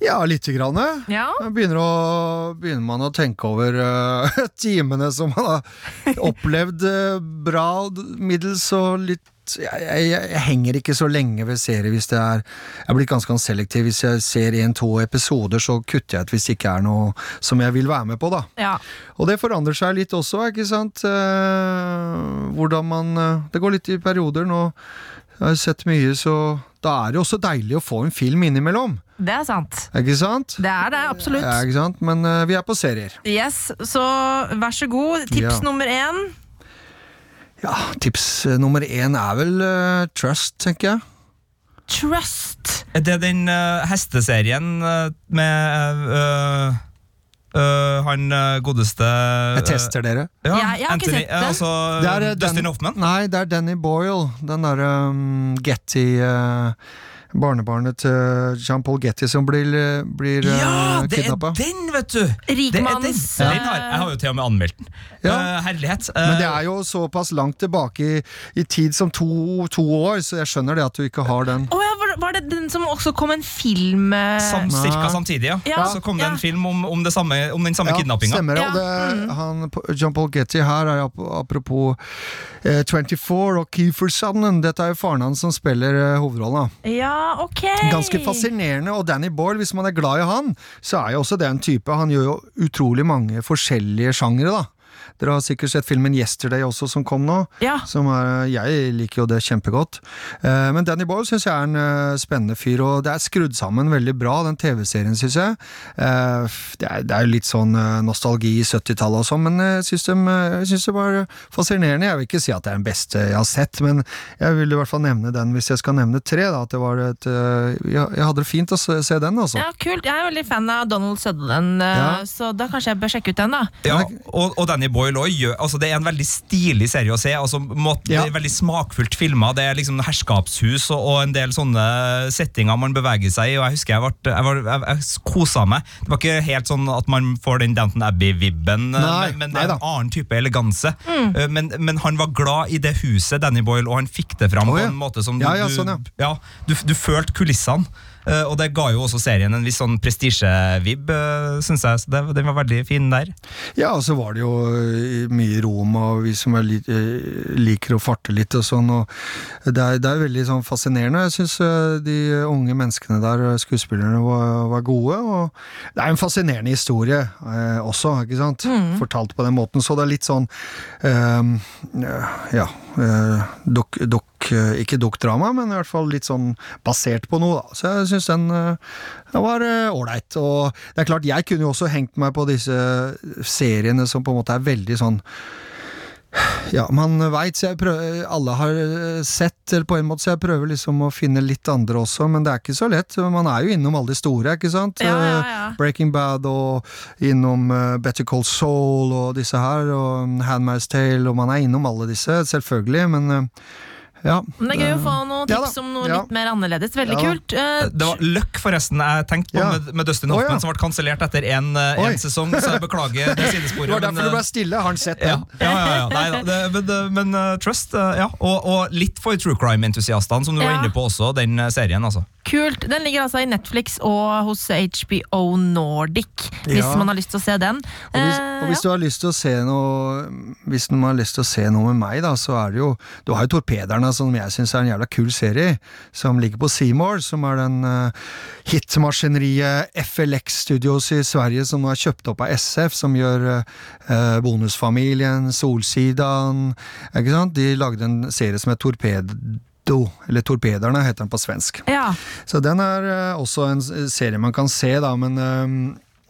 Ja, lite grann. Ja. Begynner, å, begynner man å tenke over eh, timene som man har opplevd eh, bra, middels og litt jeg, jeg, jeg henger ikke så lenge ved serier hvis det er Jeg er blitt ganske selektiv. Hvis jeg ser en-to episoder, så kutter jeg ut hvis det ikke er noe som jeg vil være med på, da. Ja. Og det forandrer seg litt også, ikke sant? Eh, hvordan man eh, Det går litt i perioder. Nå jeg har sett mye, så da er det også deilig å få en film innimellom. Det er sant. Ikke sant? Det er det, absolutt. Ja, ikke sant? Men uh, vi er på serier. Yes, Så vær så god. Tips Ja. nummer én. Ja, tips eh, nummer én er vel uh, Trust, tenker jeg. Trust. Er det den uh, hesteserien med uh, eh, han godeste Jeg tester dere. Ja, Jeg- jeg har ikke sett det. eh, Altså Det er, Dustin den, Hoffman. Nei, det er Danny Boyle. Den derre um, Getty eh, Barnebarnet til Jean-Paul Getty som blir, blir ja, kidnappa. Ja, det er den, vet du! Det. Rikmanns ja. har, jeg har jo til og med anmeldt den. Ja. Uh, herlighet. Men det Eh, er jo såpass langt tilbake i, i tid som to, to år, så jeg skjønner det at du ikke har den. Oh, ja, var- var det den som også kom en film eh, sam, cirka samtidig, ja. Ja, Så kom det ja. en film om, om, det samme, om den samme Ja, kidnappinga. Stemmer det. Det, han, John-Paul Getty her er ap- apropos eh, 24 og Keefer Sutherland. Dette er jo faren hans som spiller eh, hovedrollen. da. Ja, ok. Ganske fascinerende. Og Danny Boyle, hvis man er glad i han, så er jo også det en type. Han gjør jo utrolig mange forskjellige sjangere, da. Dere har sikkert sett filmen Yesterday også, som kom nå. Ja. Som er, jeg liker jo det kjempegodt. Eh, men Danny Boyle syns jeg er en eh, spennende fyr, og det er skrudd sammen veldig bra, den TV-serien, syns jeg. Eh, det, er, er jo litt sånn nostalgi i 70-tallet og sånn, men jeg syns de, jeg synes det var fascinerende. Jeg vil ikke si at det er den beste jeg har sett, men jeg vil i hvert fall nevne den hvis jeg skal nevne tre. Da, at det var et, jeg, hadde det fint å se, den, altså. Ja, kult. Jeg er veldig fan av Donald Sutherland, Ja. så da kanskje jeg bør sjekke ut den, da. Ja, og, og Danny Boyle også altså Det er en veldig stilig serie å se. Altså, måten, Ja. det er Veldig smakfullt filma. Det er liksom herskapshus og, og en del sånne settinger man beveger seg i. Og Jeg husker jeg, ble, jeg, var, jeg, jeg kosa meg. Det var ikke helt sånn at man får den Downton Abbey-vibben, men, men det er en annen type eleganse. Mm. Men, men han var glad i det huset, Danny Boyle, og han fikk det fram Å, på en måte som du, Ja, ja, du- sånn, ja. du, du følte kulissene. Eh, og det ga jo også serien en viss sånn prestisjevibb, uh, syns jeg. Så det, den var veldig fin der. Ja, og så var det jo eh, mye rom, og vi som er li eh, liker å farte litt og sånn, og det er, det er veldig sånn fascinerende. Jeg syns de unge menneskene der, eh, skuespillerne, var, var gode, og det er en fascinerende historie eh, også, ikke sant? Fortalt på den måten, så det er litt sånn eh, ja, eh, dok, dok, ikke ikke dukkdrama, men i hvert fall litt sånn basert på noe, da. Så jeg syns den, eh, den var ålreit. og det er klart, jeg kunne jo også hengt meg på disse seriene som på en måte er veldig sånn ja, man veit, så jeg prøver Alle har eh, sett, eller på en måte, så jeg prøver liksom å finne litt andre også, men det er ikke så lett. Man er jo innom alle de store, ikke sant? Ja, ja, Eh, ja. Breaking Bad og innom eh, Better Call Soul og disse her, og Handmaid's Tale, og man er innom alle disse, selvfølgelig, men eh, ja. Men det er gøy å få noen Ja tips om noe ja. litt mer annerledes. Veldig Ja kult. Uh, Det var Løkk, forresten, jeg tenkte på Ja. med, med Dustin Hoffman, ja. som ble kansellert etter én sesong, så jeg beklager det sidesporet. Det var derfor men, du ble eh, stille. Har han sett den? ja, ja, ja. Nei, det, men, eh, men uh, Trust, uh, ja. Og, og litt for true crime-entusiastene, som du var inne på også, den eh, serien. altså. Kult. Den ligger altså i Netflix og hos HBO Nordic, hvis Ja. man har lyst til å se den. Og hvis, Eh, og hvis du har lyst til å se noe Hvis man har lyst til å se noe med meg, da, så er det jo Du har jo Torpederne, som jeg syns er en jævla kul serie, som ligger på Seymour, som er den uh, hitmaskineriet FLX Studios i Sverige som nå er kjøpt opp av SF, som gjør uh, Bonusfamilien, Solsidan Ikke sant? De lagde en serie som het Torpedo, eller Torpederne heter den på svensk. ja. Så den er uh, også en serie man kan se, da, men eh,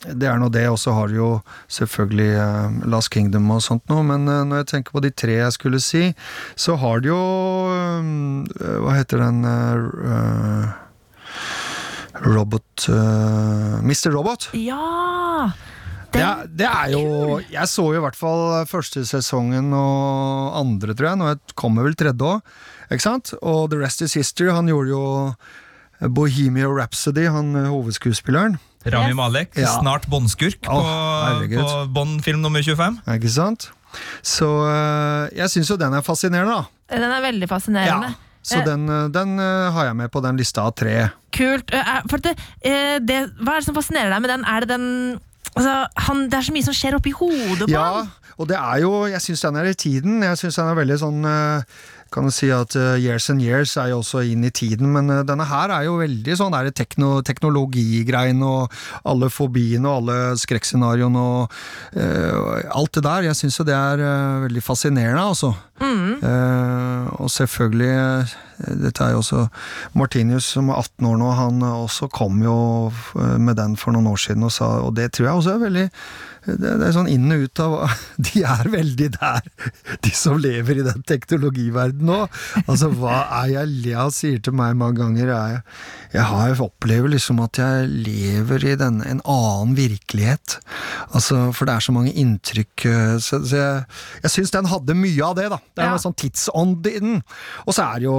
det er nå det, og så har du jo selvfølgelig eh, Last Kingdom og sånt noe, men eh, når jeg tenker på de tre jeg skulle si, så har du jo eh, Hva heter den eh, Robot Mr. Robot. ja. Det det er jo Jeg så jo i hvert fall første sesongen og andre, tror jeg. Nå kommer vel tredje òg. Ikke sant? Og The Rest Is History. Han gjorde jo Bohemia Rhapsody, han hovedskuespilleren. Rami Yes. Malek, Ja. snart båndskurk oh, på, på Bond-film nummer 25. Ikke sant? Så eh, jeg syns jo den er fascinerende, da. den er veldig fascinerende. Så Eh, den, eh, den har jeg med på den lista av tre. Kult. For det, eh, det, hva er det som fascinerer deg med den? Er det den altså, han, Det er så mye som skjer oppi hodet på Ja, han. og det er jo Jeg syns den er i tiden. Jeg syns den er veldig sånn eh, Kan si at eh, Years and Years er jo også inn i tiden, men eh, denne her er jo veldig sånn der tekno, teknologigreien og alle fobiene og alle skrekkscenarioene og uh, alt det der. Jeg syns jo det er uh, veldig fascinerende, altså. Eh, og selvfølgelig Dette er jo også Martinius som er 18 år nå, han også kom jo eh, med den for noen år siden og sa Og det tror jeg også er veldig det, det er sånn inn og ut av De er veldig der, de som lever i den teknologiverdenen nå. Altså, hva er jeg Lea sier til meg mange ganger. Jeg, jeg har opplever liksom at jeg lever i den, en annen virkelighet. Altså, for det er så mange inntrykk. eh, Så, så jeg, jeg syns den hadde mye av det, da. Det er Ja. en sånn tidsånd i den. Og så er det jo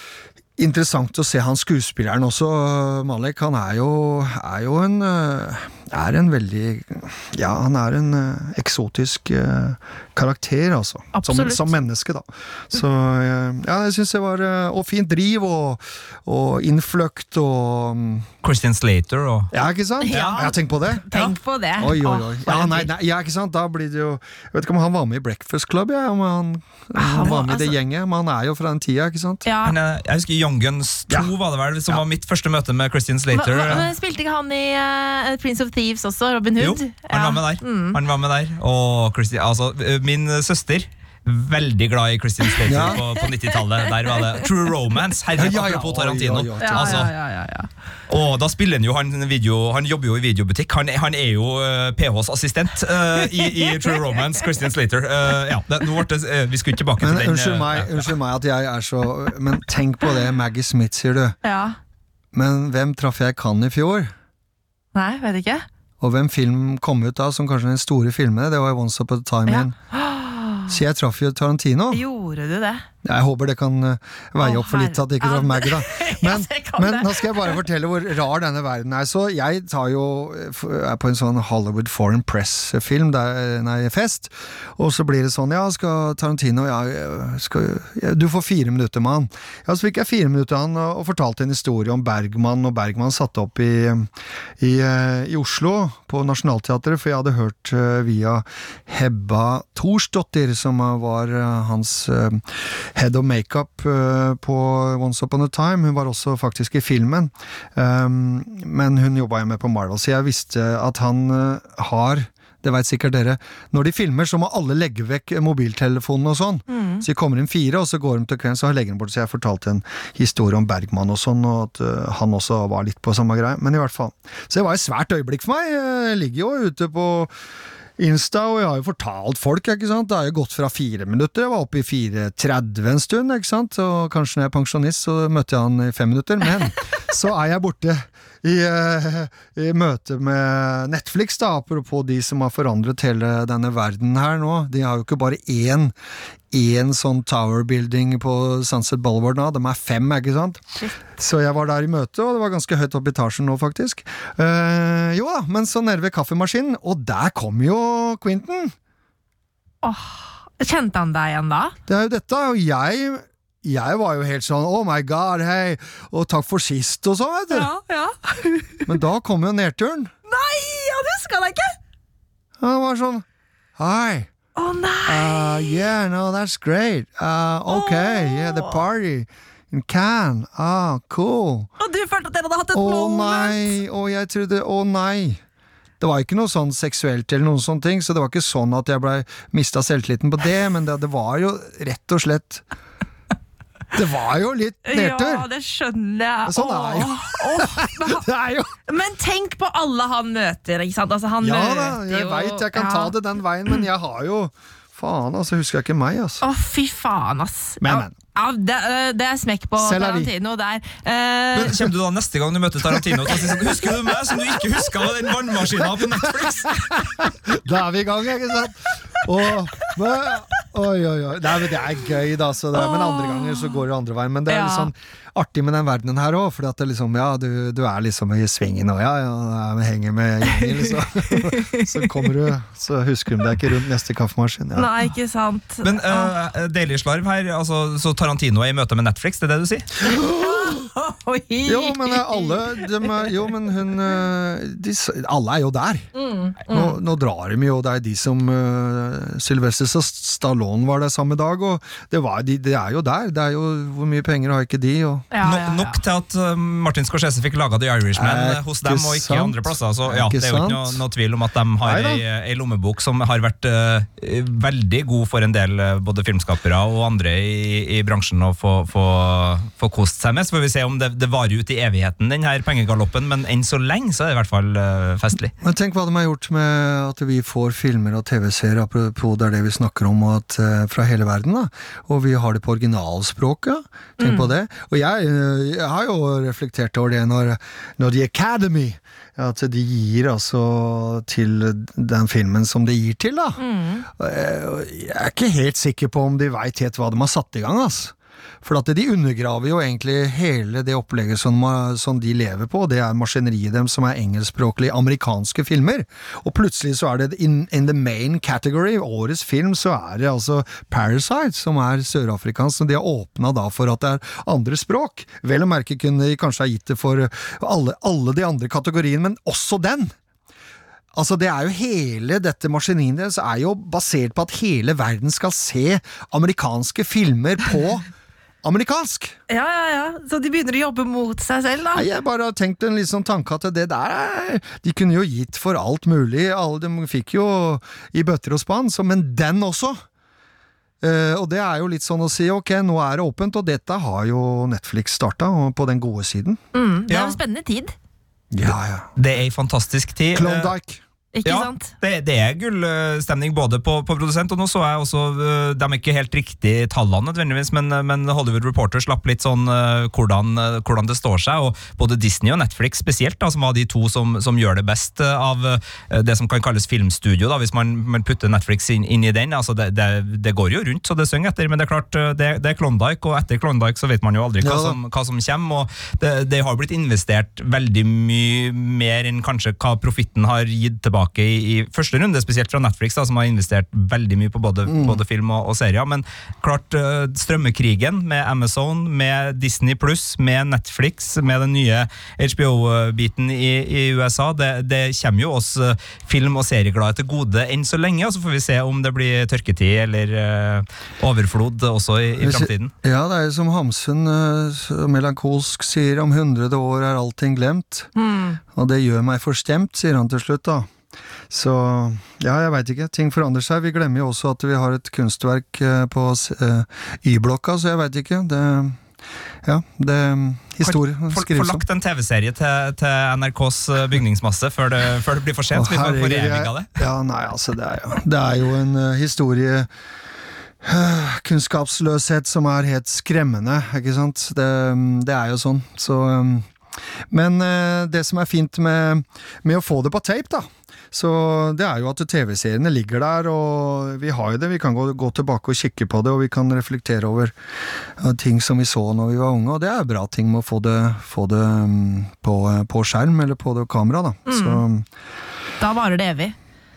interessant å se han skuespilleren også, Malek. Han er jo, er jo en øh, er en veldig Ja, han er en øh, eksotisk øh, karakter, altså. Som, som menneske, da. Så ja, jeg syns det var Og fint driv, og, og innfløkt, og mm, Christian Slater og Ja, ikke sant? Ja. Jeg har på det. Tenk på det. Oi, oi, oi. Ja, nei, nei, ja, ikke sant? Da blir det jo Jeg vet ikke om han var med i Breakfast Club, jeg, om han, han var med i det altså- gjenget, men han er jo fra den tida, ikke sant? Ja. Jeg husker Young Guns 2 Ja. var det vel, som var mitt første møte med Christian Slater. hva, hva, spilte ikke han i uh, Prince of Thieves også? Robin Jo, Hood? han var med der. Han var med der. Og Christi, altså, min søster Veldig glad i Christian Slater Ja. på, på 90-tallet. Der var det True Romance. Herregud, Ja, ja, apropos Tarantino. Ja. Ja, Altså, ja, ja, ja, ja. Og da spiller han jo han, video, han jobber jo i videobutikk. Han, han er jo uh, PHs assistent uh, i, i True Romance. Christian Slater. Uh, ja, det, nå ble det, eh, vi skulle tilbake Men til den. unnskyld eh, meg, ja. unnskyld meg at jeg er så Men tenk på det, Maggie Smith, sier du. ja. Men hvem traff jeg kan i fjor? Nei, vet ikke. Og hvem film kom ut da, som kanskje den store filmene? Det var Once Upon a Time Ja. In. Så jeg traff jo Tarantino. Gjorde du det? Jeg håper det kan uh, veie opp for litt at det ikke traff Maggie, da. Men, men nå skal jeg bare fortelle hvor rar denne verden er. Så jeg tar jo eh, er på en sånn Hollywood Foreign Press-film, der- nei, fest, og så blir det sånn Ja, skal Tarantino ja, skal, ja, Du får fire minutter med han. Ja, så fikk jeg fire minutter av han og, og fortalte en historie om Bergman, og Bergman satte opp i, i, eh, i Oslo, på Nationaltheatret, for jeg hadde hørt eh, via Hebba Thorsdottir, som eh, var eh, hans eh, head of makeup eh, på Once Upon a Time. Hun var også faktisk i filmen, um, men hun jobba jo med på Marvel, så jeg visste at han eh, har det veit sikkert dere. Når de filmer, så må alle legge vekk mobiltelefonen og sånn. Så de kommer inn fire, og så går de til kvelden, så legger de bort. Så jeg fortalte en historie om Bergman og sånn, og at eh, han også var litt på samme greie. Men i hvert fall. Så det var et svært øyeblikk for meg. Jeg ligger jo ute på Insta, og jeg har jo fortalt folk, ikke sant. Det har jo gått fra fire minutter, jeg var oppe i 4.30 en stund, ikke sant. Og kanskje når jeg er pensjonist, så møtte jeg han i fem minutter. Men så er jeg borte i, eh, i møte med Netflix, da, apropos de som har forandret hele denne verden her nå. De har jo ikke bare én én sånn tower building på Sunset Boulevard nå, de er fem, ikke sant? Så jeg var der i møte, og det var ganske høyt opp i etasjen nå, faktisk. Eh, jo da, men så nede ved kaffemaskinen, og der kom jo Quentin! Kjente han deg igjen da? Det er jo dette, og jeg jeg var jo helt sånn oh my god, hei, og takk for sist og sånn, vet du. ja. Men da kom jo nedturen. Nei, han huska deg ikke! Han var sånn hei. Å nei! Uh, yeah, no, that's great. Uh, okay, yeah, the party in Cannes. Ah, cool. Og du følte at dere hadde hatt et Å moment! nei, og jeg trodde Å nei. Det var ikke noe sånn seksuelt eller noen sånne ting, så det var ikke sånn at jeg ble mista selvtilliten på det, men det, det var jo rett og slett Det var jo litt nedtur. Ja, det skjønner jeg. Sånn er jo. Åh, men, han, Det er jo men tenk på alle han møter, ikke sant? Altså, han Ja da, jeg veit jeg kan ja. ta det den veien, men jeg har jo Faen, altså, husker jeg ikke meg, altså. Å, fy faen, ass. Men, men. Ja, det, det er smekk på Selv. Tarantino der. Eh, Men Kommer du da neste gang du møter Tarantino til å si sånn Husker du meg som du ikke huska den vannmaskina på Netflix? Da er vi i gang, ikke sant? Og, men, oi, oi, oi. Nei, men det er gøy, da. Så det, men andre ganger så går det andre veien. Men det er Ja. sånn artig med den verdenen her òg, for det liksom, ja, du, du er liksom i svingen og ja, ja, henger med gjengen, liksom. Så kommer du, så husker de deg ikke rundt neste kaffemaskin. Ja. Nei, ikke sant. Men uh, Deilig slarv her, altså, så Tarantino er i møte med Netflix, det er det du sier? Jo, men eh, alle dem er, Jo, men hun eh, de, Alle er jo der. Nå, nå drar de jo, det er de som uh, Sylvester Stallone var der samme dag, og det, var, de, det er jo der. Det er jo Hvor mye penger har ikke de? Og, Ja, No, ja, ja. Nok til at uh, Martin Scorsese fikk laga The Irishman eh, hos dem og ikke sant? andre plasser. Så ja, det er jo ikke noe, noe tvil om at de har ei, ei lommebok som har vært uh, veldig god for en del eh, både filmskapere og andre i, i bransjen å få, få, få kost seg med. Så får vi se om det, det varer ut i evigheten, den her pengegaloppen, men enn så lenge så er det i hvert fall uh, festlig. Men tenk hva de har gjort med at vi får filmer og TV-serier, apropos det er det vi snakker om, og at, uh, fra hele verden. da Og vi har det på originalspråket. Tenk på det. Og jeg, eh, jeg har jo reflektert over det når, når The Academy at de gir altså til den filmen som de gir til, da. Mm. Jeg er ikke helt sikker på om de veit helt hva de har satt i gang, altså. For at de undergraver jo egentlig hele det opplegget som, som de lever på, det er maskineriet dem som er engelskspråklige amerikanske filmer. Og plutselig så er det in, in the main category, årets film, så er det altså Parasite, som er sørafrikansk, og de har åpna da for at det er andre språk. Vel å merke kunne de kanskje ha gitt det for alle, alle de andre kategoriene, men også den! Altså, det er jo hele dette maskineriet deres er jo basert på at hele verden skal se amerikanske filmer på amerikansk! Ja, ja, ja. Så de begynner å jobbe mot seg selv, da. Nei, jeg bare har tenkt en litt sånn tanke at det der er De kunne jo gitt for alt mulig, alle de fikk jo i bøtter og spann, så, men den også! Uh, og det er jo litt sånn å si ok, nå er det åpent, og dette har jo Netflix starta, på den gode siden. Mm, det er Ja. en spennende tid, Ja, ja. Det er ei fantastisk tid. Klondyke. Ikke Ja, sant? det, det er gullstemning både på, på produsent, og nå så jeg også øh, De er ikke helt riktige tallene, nødvendigvis, men, øh, men Hollywood Reporter slapp litt sånn øh, hvordan, hvordan det står seg. og Både Disney og Netflix spesielt, da, som var de to som, som gjør det best av det som kan kalles filmstudio, da, hvis man, man putter Netflix inn, inn i den. altså det, det, det går jo rundt, så det synger etter, men det er klart, det, det er Klondyke, og etter Klondyke så vet man jo aldri hva, Ja som, hva som kommer. og det, det har blitt investert veldig mye mer enn kanskje hva profitten har gitt tilbake i, i første runde, spesielt fra Netflix, da, som har investert veldig mye på både, både film og, og serier. Men klart, øh, strømmekrigen med Amazon, med Disney pluss, med Netflix, med den nye HBO-biten i, i USA, det, det kommer jo oss øh, film- og serieglade til gode enn så lenge, og så får vi se om det blir tørketid eller øh, overflod også i, i framtiden. Ja, det er jo som Hamsun eh, melankolsk sier, om hundrede år er allting glemt. Og det gjør meg forstemt, sier han til slutt, da. Så ja, jeg veit ikke. Ting forandrer seg. Vi glemmer jo også at vi har et kunstverk eh, på eh, Y-blokka, så jeg veit ikke. Det Ja, det Historie Folk får lagt en TV-serie til, til NRKs eh, bygningsmasse før det, før det blir for sent. Å, vi foreviga det. Ja, nei, altså, det er jo, det er jo en uh, historie Kunnskapsløshet som er helt skremmende, ikke sant? Det, det er jo sånn. Så um, Men eh, det som er fint med, med å få det på tape, da, så det er jo at TV-seriene ligger der, og vi har jo det. Vi kan gå, gå tilbake og kikke på det, og vi kan reflektere over eh, ting som vi så når vi var unge, og det er bra ting med å få det, få det mm, på, på skjerm, eller på det kamera, da. Så Da varer det evig.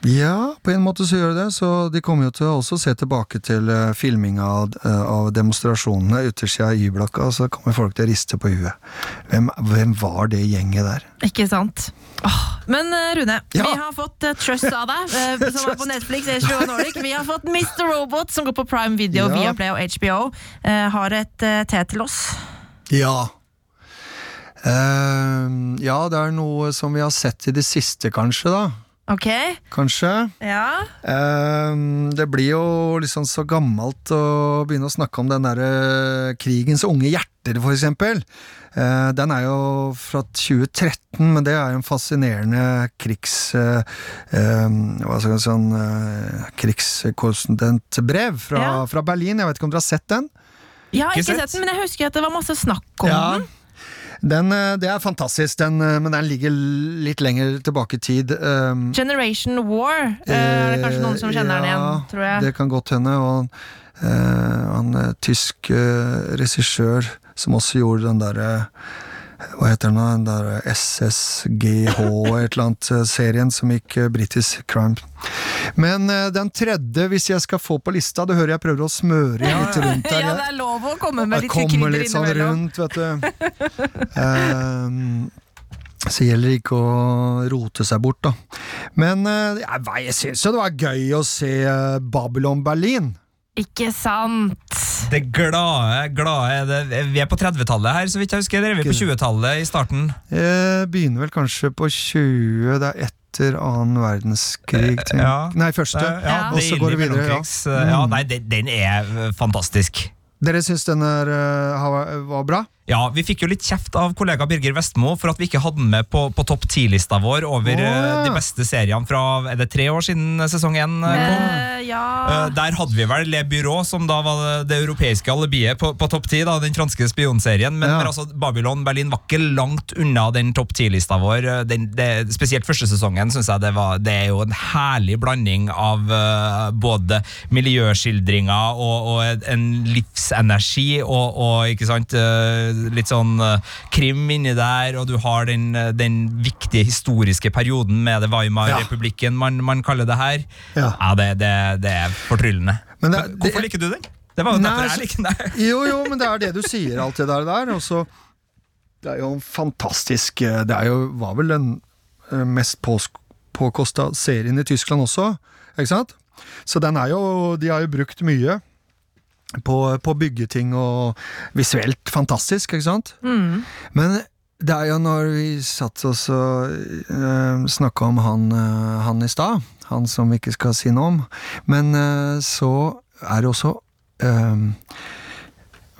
Ja, på en måte så gjør det det, så de kommer jo til å også se tilbake til uh, filminga av, eh, av demonstrasjonene yttersida av Y-blokka, så kommer folk til å riste på huet. Hvem, hvem var det gjenget der? Ikke sant? Åh, men eh, Rune, Ja. vi har fått eh, Trust av deg, eh, som er på Netflix. HBO Nordic. Vi har fått Mr. Robot, som går på Prime Video, Ja. Viaplay og HBO. Eh, har et eh, te til oss. Ja. Eh, ja, det er noe som vi har sett i det siste, kanskje, da. Ok? Kanskje. Ja. Um, det blir jo liksom så gammelt å begynne å snakke om den derre krigens unge hjerter, for eksempel. Uh, den er jo fra 2013, men det er jo en fascinerende krigs... Uh, um, hva skal jeg si sånn uh, krigskorrespondentbrev fra, Ja. fra Berlin. Jeg vet ikke om dere har sett den? Jeg har Ikke ikke sett. sett den, men jeg husker at det var masse snakk om Ja. den. Den, eh, det er fantastisk, den, eh, men den ligger litt lenger tilbake i tid. Um, Generation War. Eh, er det kanskje noen som kjenner den igjen, ja, tror jeg. Det kan godt hende. Og eh, han tysk uh, regissør som også gjorde den derre hva heter den? Den der SSGH et eller annet eh, serien som gikk uh, British Crime. Men eh, den tredje, hvis jeg skal få på lista, det hører jeg prøver å smøre litt rundt der. Ja, det er lov å komme med litt kommer krydder litt sånn rundt, vet du. Um, så gjelder det ikke å rote seg bort, da. Men eh, jeg, jeg syns jo det var gøy å se eh, Babylon Berlin. Ikke sant? Det glade, glade det, Vi er på 30-tallet her, så vidt jeg husker. Dere er vi på 20-tallet i starten. Jeg begynner vel kanskje på 20, det er etter annen verdenskrig. tenk- ja. Nei, første. Ja, Ja. Og så går det videre, ja. Mm. ja. Nei, den, den er eh, fantastisk. Dere syns den er, eh, var bra? Ja, Vi fikk jo litt kjeft av kollega Birger Vestmo for at vi ikke hadde den med på, på topp ti-lista vår over eh, ja. de beste seriene fra er det tre år siden sesong én eh, kom. Eh, ja Eh, Der hadde vi vel Le Bureau, som da var det, det europeiske alibiet på, på topp ti. Den franske spionserien. Men, Ja. men altså, Babylon Berlin var ikke langt unna den topp ti-lista vår. Den, det, spesielt første sesongen synes jeg det var Det er jo en herlig blanding av uh, både miljøskildringer og, og en livsenergi og, og ikke sant, eh, litt sånn eh, krim inni der, og du har den, eh, den viktige historiske perioden med det Weimar-republikken man, man kaller det her. Ja. det, det, det er fortryllende. Men det- Hvorfor liker du den? Det var jo derfor jeg likte den. Jo, jo, men det er det du sier, alt det der. der og så Det er jo en fantastisk eh, Det er jo, var vel den mest påkosta serien i Tyskland også, ikke sant? Så den er jo De har jo brukt mye på, på å bygge ting og visuelt fantastisk, ikke sant? Men det er jo når vi satt oss og uh, snakka om han, eh, han i stad, han som vi ikke skal si noe om, men eh, så er det også eh,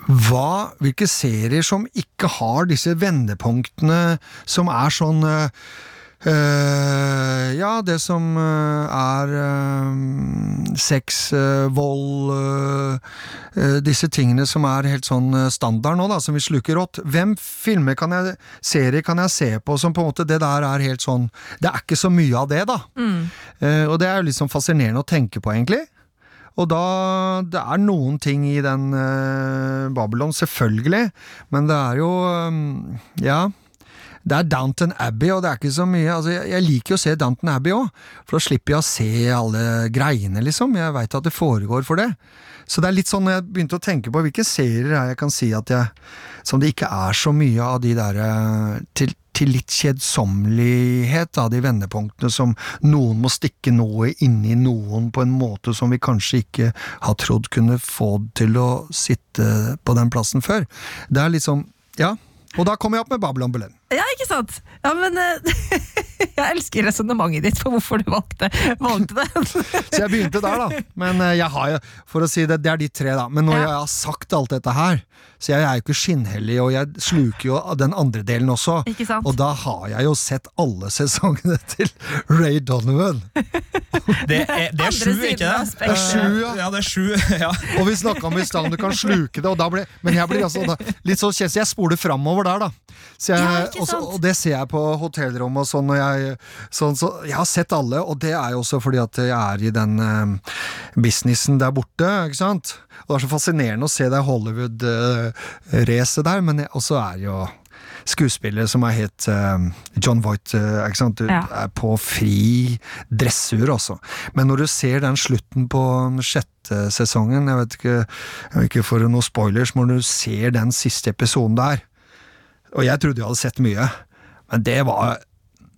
hva, hvilke serier som ikke har disse vendepunktene som er sånn eh, ja, det som uh, er eh, sex, vold Disse tingene som er helt sånn standard nå, da, som vi sluker rått. Hvem filmer kan jeg, serier kan jeg se på som på en måte Det der er helt sånn Det er ikke så mye av det, da. Eh, og det er jo litt sånn fascinerende å tenke på, egentlig. Og da Det er noen ting i den Babylon, selvfølgelig, men det er jo um, Ja. Det er Downton Abbey, og det er ikke så mye altså Jeg, jeg liker jo å se Downton Abbey òg, for da slipper jeg å se alle greiene, liksom. Jeg veit at det foregår for det. Så det er litt sånn jeg begynte å tenke på hvilke serier er jeg kan si at jeg Som det ikke er så mye av de derre til, til litt kjedsommelighet av de vendepunktene som noen må stikke noe inni noen på en måte som vi kanskje ikke har trodd kunne få til å sitte på den plassen før. Det er liksom Ja. Og da kommer jeg opp med Babylon Berlin. Ja, ikke sant? Ja, men eh, Jeg elsker resonnementet ditt for hvorfor du valgte, valgte det. Så jeg begynte der, da. Men eh, jeg har jo, for å si det, det er de tre, da. Men når Ja. jeg har sagt alt dette her, så jeg er jo ikke skinnhellig, og jeg sluker jo den andre delen også. Ikke sant? Og da har jeg jo sett alle sesongene til Ray Donovan. Det er, det er sju, ikke det? Det er sju, ja. Ja, det er sju. Ja. Og vi snakka om i stad om du kan sluke det, og da ble, men jeg blir altså da, litt så kjent, så jeg spoler framover der, da. Så jeg, også, og det ser jeg på hotellrom og sånn, og jeg, sånn så, jeg har sett alle, og det er jo også fordi at jeg er i den uh, businessen der borte, ikke sant? Og det er så fascinerende å se det Hollywood-racet der, men også er jo skuespillere som er helt uh, John Voight, uh, ikke sant? Du Ja. er på fri dressur, også. Men når du ser den slutten på sjette sesongen, jeg vet ikke, jeg vil ikke for noen spoilers, men når du ser den siste episoden der, og jeg trodde jeg hadde sett mye, men det var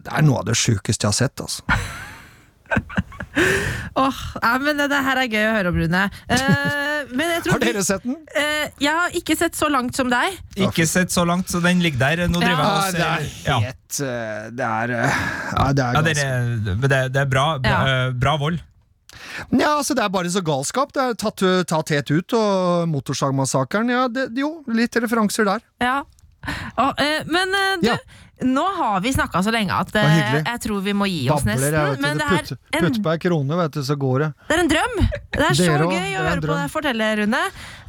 Det er noe av det sjukeste jeg har sett, altså. Åh, ja, men det, det her er gøy å høre om, Rune. Eh, men jeg, tror Har dere sett den? Eh, jeg har ikke sett så langt som deg. Ikke sett så langt, så den ligger der. Nå driver jeg og det er ser ja. helt eh, Det er eh, Ja, det er ganske ja, det, er- det er bra, bra, eh, bra vold. Ja, altså Det er bare så galskap. Det er tatt, tatt helt ut, og Motorsagmassakren Ja, det, jo, litt referanser der. Ja. Eh, men eh, du, Ja. Nå har vi snakka så lenge at eh, jeg tror vi må gi oss Babler, nesten. Jeg. Men Det det er, putt, en, putt på ei krone, vet du, så går det. det er en drøm! Det er så Dere også, gøy det å er en høre på deg fortelle, Rune.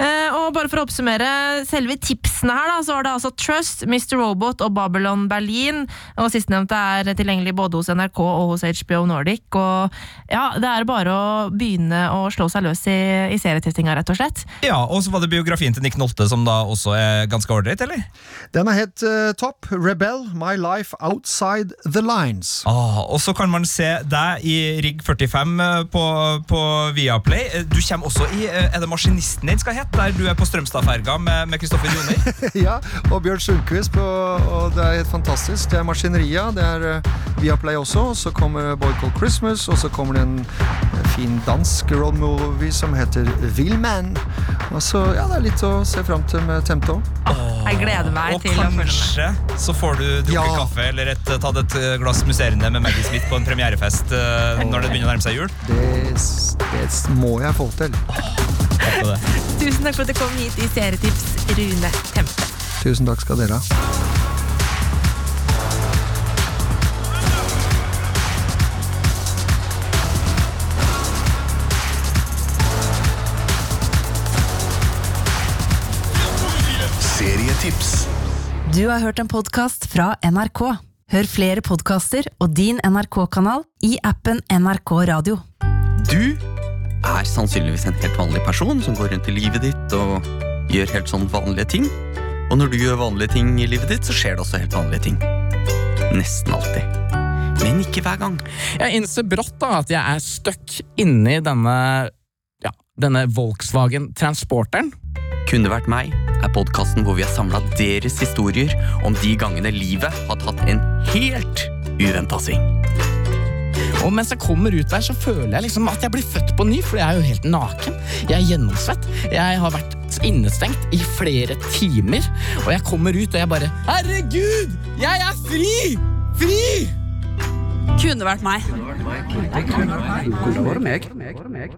Eh, og bare for å oppsummere selve tipsene her, da, så var det altså Trust, Mr. Robot og Babylon Berlin. Og Sistnevnte er tilgjengelig både hos NRK og hos HBO Nordic. Og ja, det er bare å begynne å slå seg løs i, i serietestinga, rett og slett. Ja, Og så var det biografien til Nick Nolte, som da også er ganske ålreit, eller? Den er helt uh, topp. Rebel, My Life Outside The Lines. Ah, og så kan man se deg i Rigg 45 eh, på, på Viaplay. Eh, Du kommer også i eh, Er det Maskinisten din skal hete? Der du er på Strømstadferga med med Kristoffer Joner. ja, og Bjørn Sundquist, på, og det er helt fantastisk. Det er Maskineria, det er Viaplay også. og Så kommer Boy Called Christmas, og så kommer det en fin dansk roadmovie som heter Villman. Og så, ja, det er litt å se fram til med Temto. Jeg gleder meg Og til å følge med. kanskje så får du drukket Ja. kaffe eller et, tatt et eh, glass musserende med Maggie Smith på en premierefest eh, når det begynner å nærme seg jul. Det, det må jeg få til. Tusen takk for at du kom hit i Serietips, Rune Tempe. Tusen takk skal dere ha. Du har hørt en podkast fra NRK. Hør flere podkaster og din NRK-kanal i appen NRK Radio. Du er sannsynligvis en helt vanlig person som går rundt i livet ditt og gjør helt sånn vanlige ting. Og når du gjør vanlige ting i livet ditt, så skjer det også helt vanlige ting. Nesten alltid. Men ikke hver gang. Jeg innser brått da at jeg er stuck inni denne, ja, denne Volkswagen Transporteren. Kunne vært meg er podkasten hvor vi har samla deres historier om de gangene livet har tatt en helt uventa sving. Og mens jeg kommer ut der, så føler jeg liksom at jeg blir født på ny, for jeg er jo helt naken. Jeg er gjennomsvett. Jeg har vært innestengt i flere timer, og jeg kommer ut og jeg bare Herregud! Jeg er fri! Fri! Kunne vært meg. Kunne vært meg.